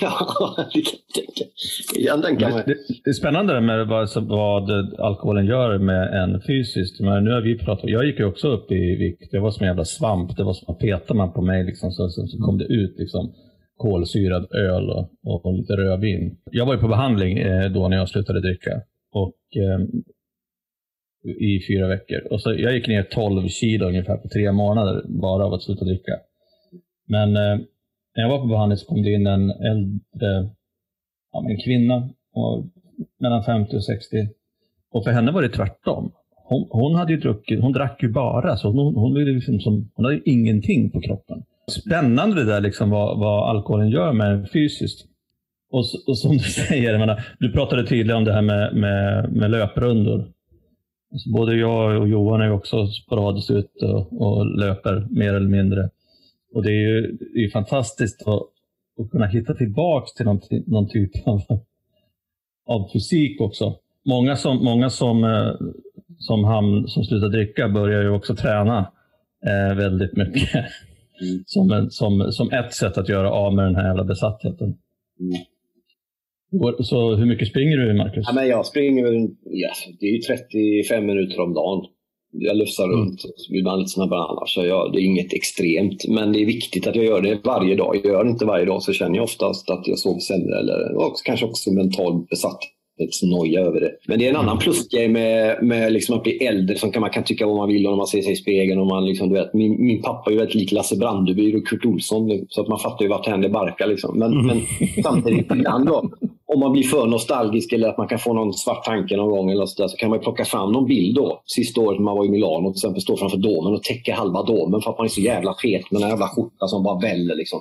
ja det kan det, det, är spännande med vad, vad alkoholen gör med en fysiskt. Men nu har vi pratat, jag gick ju också upp i vikt. Jag var som en jävla svamp. Det var som att peta man på mig liksom, så, så, så kom det ut liksom, kolsyrad öl och, och, och, lite rödvin. Jag var ju på behandling eh, då när jag slutade dricka. Och, eh, I fyra veckor. Och så, jag gick ner 12 kilo ungefär på tre månader bara av att sluta dricka. Men eh, när jag var på behandling så kom det in en äldre ja, en kvinna, och mellan 50 och 60. Och för henne var det tvärtom. Hon, hon hade ju druckit, hon drack ju bara, så hon, hon, liksom som, hon hade ingenting på kroppen. Spännande det där liksom vad, vad alkoholen gör med en fysiskt. Och, och som du [laughs] säger, menar, du pratade tidigare om det här med, med, med löprundor. Alltså både jag och Johan är också sporadiskt ute och, och löper mer eller mindre. Och det är ju det är fantastiskt att, att kunna hitta tillbaka till någon, någon typ av, av fysik också. Många som, många som, eh, som, ham, som slutar dricka börjar ju också träna eh, väldigt mycket. Mm. [laughs] Som, en, som, som ett sätt att göra av med den här jävla besattheten. Mm. Så hur mycket springer du Marcus? Ja, men jag springer väl, ja, det är 35 minuter om dagen jag lufsar mm. runt. Så blir man lite snabbare annars. Så jag, det är inget extremt. Men det är viktigt att jag gör det varje dag. Jag gör det inte varje dag så känner jag oftast att jag sover sämre. Eller också, kanske också mental besatt noja över det. Men det är en annan mm. plusgrej med, med liksom att bli äldre som kan, man kan tycka vad man vill om man ser sig i spegeln. Och man liksom, du vet, min, min pappa är väldigt lik Lasse Brandeby och Kurt Olsson. Så att man fattar ju vart det barkar. Liksom. Men, mm. men samtidigt ibland då, om man blir för nostalgisk eller att man kan få någon svart tanke någon gång eller så, där, så kan man plocka fram någon bild då. Sista året när man var i Milano till exempel, stå framför domen och täcka halva domen för att man är så jävla fet med en jävla skjorta som bara väller. Liksom.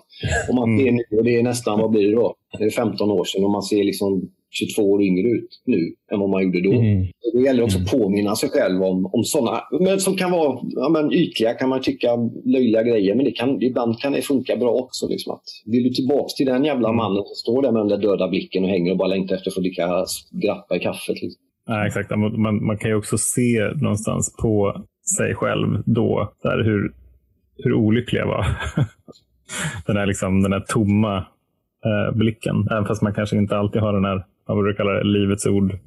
Och man ser nu, och det är nästan, vad blir det då? Det är 15 år sedan och man ser liksom 22 år yngre ut nu än vad man gjorde då. Mm. Det gäller också att påminna sig själv om, om sådana, men som kan vara ja, men ytliga, kan man tycka, löjliga grejer. Men det kan, ibland kan det funka bra också. Liksom att, vill du tillbaka till den jävla mm. mannen som står där med den där döda blicken och hänger och bara längtar efter att få dricka grappa i kaffet. Liksom. Ja, exakt. Man, man kan ju också se någonstans på sig själv då där hur, hur olycklig jag var. [laughs] den, här liksom, den här tomma eh, blicken. Även fast man kanske inte alltid har den här vad brukar kalla det, livets ord. [laughs]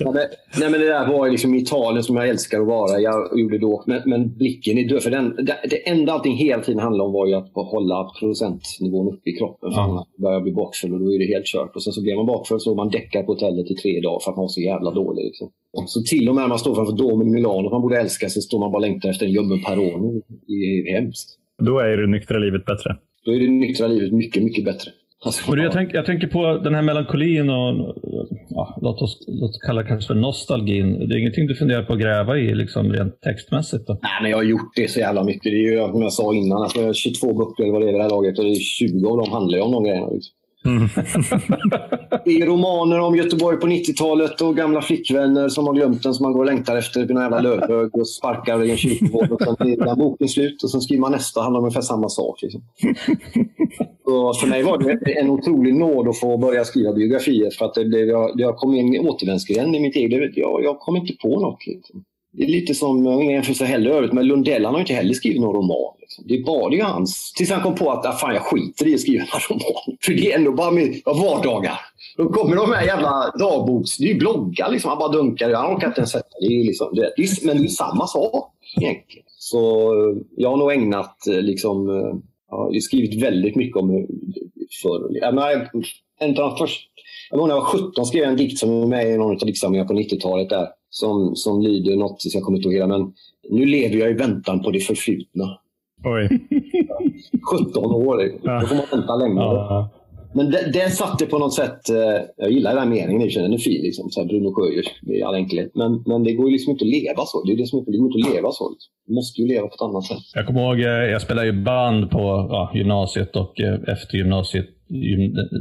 Ja, men, nej, men det där var liksom Italien som jag älskar att vara. Jag gjorde då. Men, men blicken är död. För den, det, det enda allting hela tiden handlade om var ju att hålla procentnivån uppe i kroppen. För annars börjar jag bli bakfull och då är det helt kört. Och sen så blir man bakfull så man däckar på hotellet i tre dagar för att man var så jävla dålig. Liksom. Så till och med när man står framför domen i Milano, man borde älska sig, står man bara längtar efter en ljummen perron. Det är hemskt. Då är det nyktra livet bättre. Då är det nyktra livet mycket, mycket bättre. Alltså, och jag, tänk, jag tänker på den här melankolin och ja, låt oss, låt oss kalla det kanske för nostalgin. Det är ingenting du funderar på att gräva i liksom, rent textmässigt? Då? Nej, men jag har gjort det så jävla mycket. Det är ju som jag sa innan, att jag har 22 böcker eller vad det är det här laget och det är 20 av dem handlar ju om de grejerna. Liksom. Mm. [laughs] det är romaner om Göteborg på 90-talet och gamla flickvänner som har glömt den som man går och längtar efter vid någon jävla lövhög och sparkar i en kyrkogård. Och sen är den boken slut och sen skriver man nästa handlar om ungefär samma sak. Liksom. Och för mig var det en otrolig nåd att få börja skriva biografier för att det det, jag, jag kom in i återvändsgränd i mitt eget. Jag, jag kom inte på något. Liksom. Det är lite som, jag har ingen jämförelse heller övrigt, men Lundell han har inte heller skrivit någon roman. Liksom. Det är bara det hans. Tills han kom på att ah, fan, jag skiter i att skriva en [laughs] roman. För det är ändå bara min vardagar. Då kommer de här jävla dagboks... Det är ju bloggar liksom. Han bara dunkar. Han orkar inte ens sätta det. Är liksom, det, är, men det är samma sak egentligen. Så eh, jag har nog ägnat eh, liksom... Eh, jag har skrivit väldigt mycket om förr. Jag menar, en av de första... Jag när jag var 17 skrev jag en dikt som är med i någon av diktsamlingarna på 90-talet. där som, som lyder något, jag kommer inte ihåg hela, men nu lever jag i väntan på det förflutna. Oj. [laughs] 17 år, då får man vänta länge. Ja. Men det, det satte på något sätt, eh, jag gillar den här meningen, den är fin, liksom, så här Bruno Sjögers i all enkelhet. Men, men det går ju liksom inte att leva så. Det är det som inte, det går inte att leva så. Liksom. Du måste ju leva på ett annat sätt. Jag kommer ihåg, eh, jag spelade ju band på ja, gymnasiet och eh, efter gymnasiet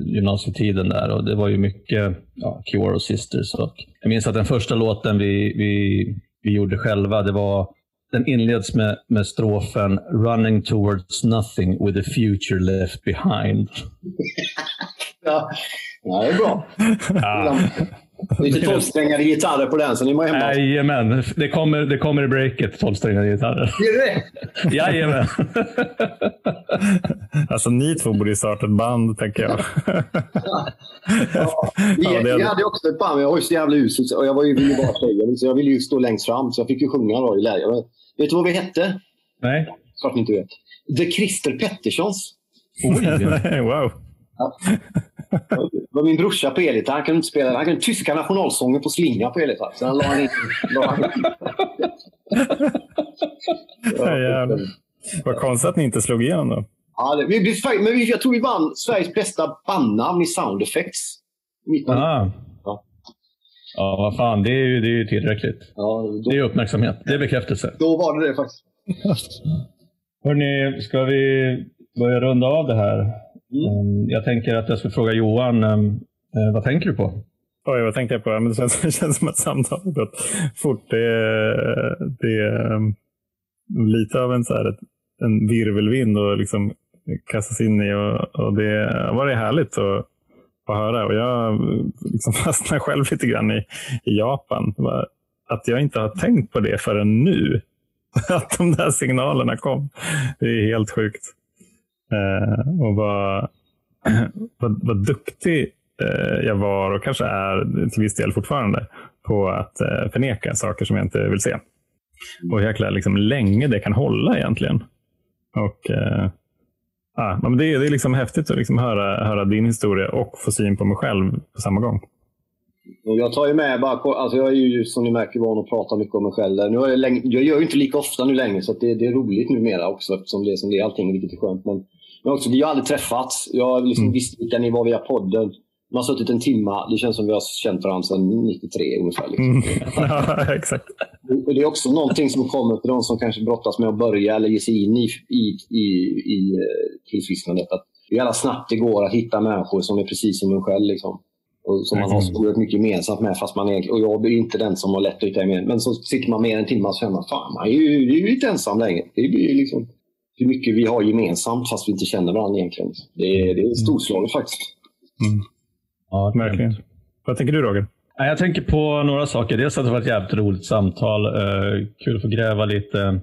gymnasietiden där och det var ju mycket ja, Cure och Sisters. Och jag minns att den första låten vi, vi, vi gjorde själva, det var den inleds med, med strofen “Running towards nothing with a future left behind”. Ja, [laughs] ja det är bra. [laughs] Ja. Lite tolvsträngade gitarrer på den, så ni må hemma. Jajamän, det kommer, det kommer i breaket, tolvsträngade gitarrer. Är det det? Jajamän. [laughs] Alltså ni två borde ju starta ett band, tänker jag. Ja, vi, Ja, det är- vi hade också ett band, men jag var ju så jävla usel och jag var ju, ville bara tjejen, så jag ville ju stå längst fram, så jag fick ju sjunga då i läger. Vet du vad vi hette? Nej. Klart ni inte vet. The Christer Petterssons. Oj. [laughs] Wow. [laughs] Det var min brorsa på elgitarr. Han kunde inte spela. Han kunde tyska nationalsången på slinga på elgitarr. Så han la han in. La han in. [laughs] Ja. Vad konstigt att ni inte slog igenom då. Ja, det, vi, vi, men vi, jag tror vi vann Sveriges bästa bandnamn i sound effects. Mitt. Ah. Ja. Ja, vad fan. Det är ju, det är ju tillräckligt. Ja, Det är då, uppmärksamhet. Det är bekräftelse. då var det det faktiskt. Hörrni, ska vi börja runda av det här? Um, Jag tänker att jag ska fråga Johan, um, eh, vad tänker du på? Oj, vad tänkte jag på? Men det, känns, [laughs] det känns som att samtalet gått fort. Det, är- det är um, lite av en, så här, en virvelvind att liksom kastas in i. Och, och det har varit härligt att, att höra. Och jag liksom [laughs] fastnar själv lite grann i, i Japan. Att jag inte har tänkt på det förrän nu. [laughs] Att de där signalerna kom. Det är helt sjukt. Eh, och vad, [clears throat] vad, vad duktig eh, jag var och kanske är till viss del fortfarande på att eh, förneka saker som jag inte vill se. Och hur jäkla liksom, länge det kan hålla egentligen. Och ah, men det, är- det är liksom häftigt att liksom höra, höra din historia och få syn på mig själv på samma gång. Och Jag tar ju med bara, alltså jag är ju som ni märker van att prata mycket om mig själv. Nu har jag, länge, jag gör ju inte lika ofta nu längre så det, det är roligt numera också eftersom det är som det är allting vilket är skönt. Men, men också, vi har aldrig träffats. Jag liksom Mm. visst vilka ni var via podden. Man har suttit en timma. Det känns som vi har känt varandra sedan 93 ungefär. Liksom. Mm. [laughs] ja, exakt. Och det är också någonting som kommer till de som kanske brottas med att börja eller ge sig in i, i, i, i eh, tillfrisknandet. Att hur jävla snabbt det går att hitta människor som är precis som en själv. Liksom. Och som man har så oerhört mycket gemensamt med. Fast man är, och jag är inte den som har lätt att hitta gemensamt. Men så sitter man mer än en timme och så känner man fan, man är ju, det är ju inte ensam längre. Det blir liksom hur mycket vi har gemensamt fast vi inte känner varandra egentligen. Det är, det är storslaget faktiskt. Ja, Verkligen. Vad tänker du Roger? Ja, Jag tänker på några saker. Dels att det var ett jävligt roligt samtal. Eh, kul att få gräva lite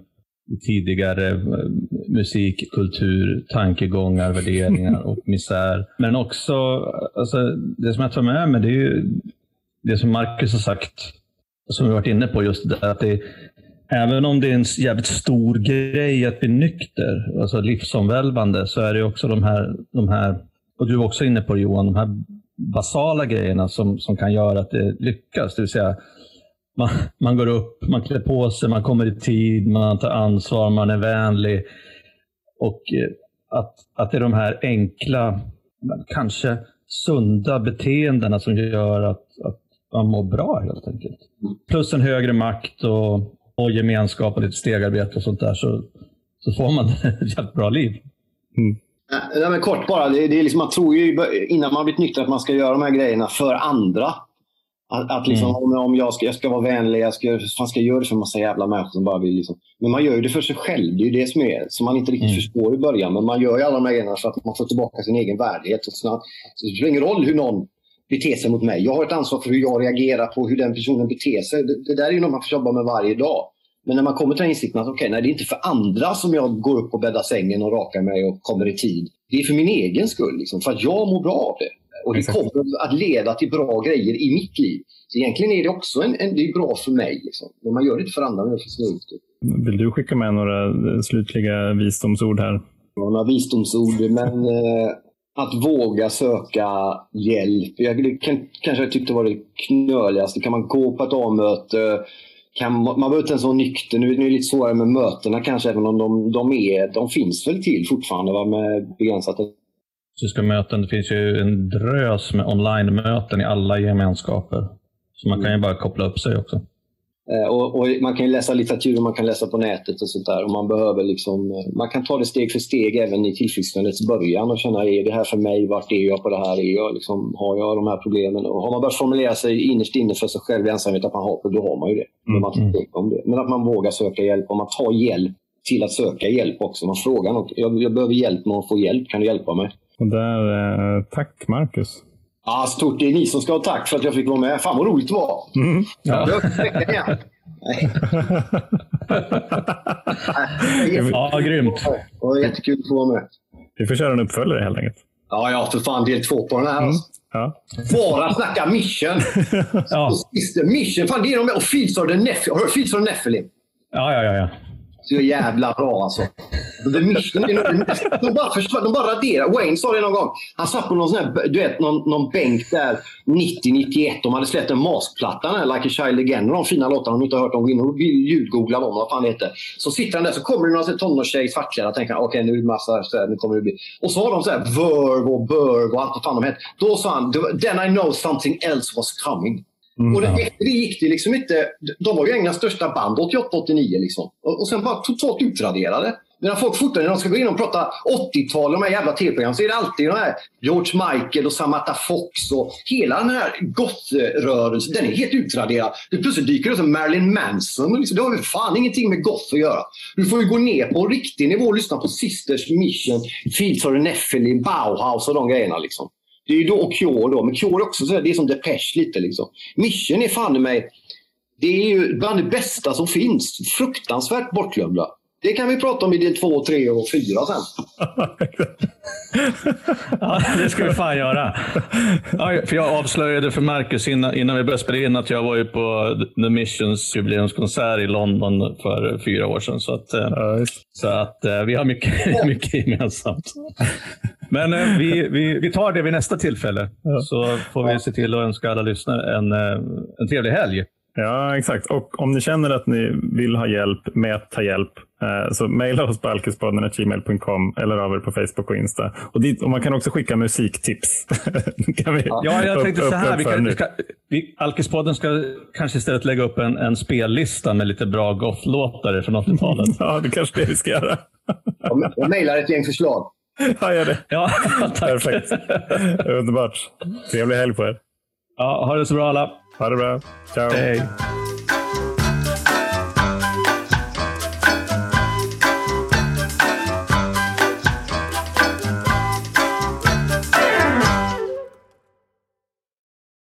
tidigare eh, musik, kultur, tankegångar, värderingar och [laughs] misär. Men också, alltså, det som jag tar med mig, det är ju det som Marcus har sagt, som vi varit inne på just det att det Även om det är en jävligt stor grej att bli nykter, alltså livsomvälvande, så är det också de här, de här, och du var också inne på det, Johan, de här basala grejerna som, som kan göra att det lyckas. Det vill säga, man, man går upp, man klär på sig, man kommer i tid, man tar ansvar, man är vänlig. Och eh, att, att det är de här enkla, kanske sunda beteendena som gör att, att man mår bra helt enkelt. Plus en högre makt och, och gemenskap och lite stegarbete och sånt där så, så får man [laughs] ett jävligt bra liv. Nej, nej, men kort bara. Det, det är liksom, man tror ju innan man blivit nykter att man ska göra de här grejerna för andra. Att, att liksom, Mm. om, om jag, ska, jag ska vara vänlig, jag ska, fan ska jag göra det för en massa jävla människor som bara vill. Liksom. Men man gör ju det för sig själv. Det är ju det som är som man inte riktigt Mm. förstår i början. Men man gör ju alla de här grejerna för att man får tillbaka sin egen värdighet. Och så det spelar ingen roll hur någon beter sig mot mig. Jag har ett ansvar för hur jag reagerar på hur den personen beter sig. Det, det där är ju något man får jobba med varje dag. Men när man kommer till den insikten att okay, nej, det är inte för andra som jag går upp och bäddar sängen och rakar mig och kommer i tid. Det är för min egen skull, liksom, för att jag mår bra av det. Och det kommer att leda till bra grejer i mitt liv. Så egentligen är det också en, en, det är bra för mig. Liksom. Men man gör det inte för andra, men för sin egen skull. Vill du skicka med några slutliga visdomsord här? Några visdomsord, men eh, att våga söka hjälp. Jag, det kan, kanske jag tyckte var det knöligaste. Kan man gå på ett A-möte kan, man man behöver inte ens vara nykter. Nu, nu är det lite svårare med mötena kanske, även om de, de, är, de finns väl till fortfarande va, med begränsat Fysiska möten, det finns ju en drös med online-möten i alla gemenskaper. Så man kan ju bara koppla upp sig också. Eh, Och, och man kan läsa litteratur och man kan läsa på nätet och sånt där. Och man, behöver liksom, eh, man kan ta det steg för steg även i tillfrisknandets början och känna, är det här för mig? Vart är jag på det här? Är jag, liksom, har jag de här problemen? Och har man börjat formulera sig innerst inne för sig själv i ensamhet att man har det, då har man ju det. Man Mm. tänker om det. Men att man vågar söka hjälp och man tar hjälp till att söka hjälp också. Man frågar något. Jag, jag behöver hjälp med att få hjälp. Kan du hjälpa mig? Och där, eh, tack Marcus. Ja, stort. Det är ni som ska ha tack för att jag fick vara med. Fan vad roligt det var. Mm. Ja. Jag. Nej. [laughs] Ja, grymt. Det var jättekul att få vara med. Vi får köra en uppföljare helt enkelt. Ja, ja, för fan del två på den här. Alltså. Ja. Bara snacka mission. [laughs] Ja, mission, fan det är de och Fields of the Nephilim. Har du hört Fields of the Nephilim? ja, ja. ja, ja. Så jävla bra alltså. The Mission de, bara försvann, de bara raderade. Wayne sa det någon gång. Han satt på någon, sån här, du vet, någon, någon bänk där 90-91. De hade släppt en maskplatta, Like a Child Again. De fina låtarna, om du inte har hört dem, gå in och ljudgoogla dem. Vad fan det heter. Så sitter han där så kommer det några tonårstjejer svartklädda och tänker ah, okej nu är det massa, så här, nu kommer det bli. Och så har de så här Verb och Burg och allt vad fan de heter. Då sa han, then I know something else was coming. Mm. Och det, det gick det liksom inte... De var ju Englands största band 88-89 liksom. Och, och sen bara totalt utraderade. Medan folk fortfarande, när de ska gå in och prata 80-tal, de här jävla tv-program, så är det alltid de här George Michael och Samantha Fox och hela den här goth-rörelsen, den är helt utraderad. Det plötsligt dyker det upp som Marilyn Manson. Liksom, det har ju fan ingenting med goth att göra. Du får ju gå ner på en riktig nivå och lyssna på Sisters Mission, Fields of the Nephilim, Bauhaus och de grejerna liksom. Det är ju då och Cure då, men Cure är också så här, det är som Depeche lite liksom. Mission är fan i mig, det är ju bland det bästa som finns. Fruktansvärt bortglömda. Det kan vi prata om i del två, tre och fyra sen. [laughs] Ja, det ska vi fan göra. Ja, för jag avslöjade för Marcus innan, innan vi började spela in att jag var ju på The Missions jubileumskonsert i London för fyra år sedan. Så att, eh, Ja, så att eh, vi har mycket, [laughs] mycket gemensamt. Men eh, vi, vi, vi tar det vid nästa tillfälle. Så får vi se till att önska alla lyssnare en, en trevlig helg. Ja, exakt. Och om ni känner att ni vill ha hjälp med att ta hjälp eh, så mejla oss på alkispodden.gmail.com eller av er på Facebook och Insta. Och, dit, och man kan också skicka musiktips. [laughs] kan vi Ja, jag upp- tänkte så här. upp- Vi kan, vi ska, vi, Alkispodden ska kanske istället lägga upp en, en spellista med lite bra goth-låtar från 80-talet. [laughs] Ja, det kanske det vi ska göra. Jag jag mejlar ett gäng förslag. [laughs] Ja, gör det. Ja, tack. Perfekt. Underbart. Trevlig helg på er. Ja, ha det så bra alla. Ha det bra. Ciao.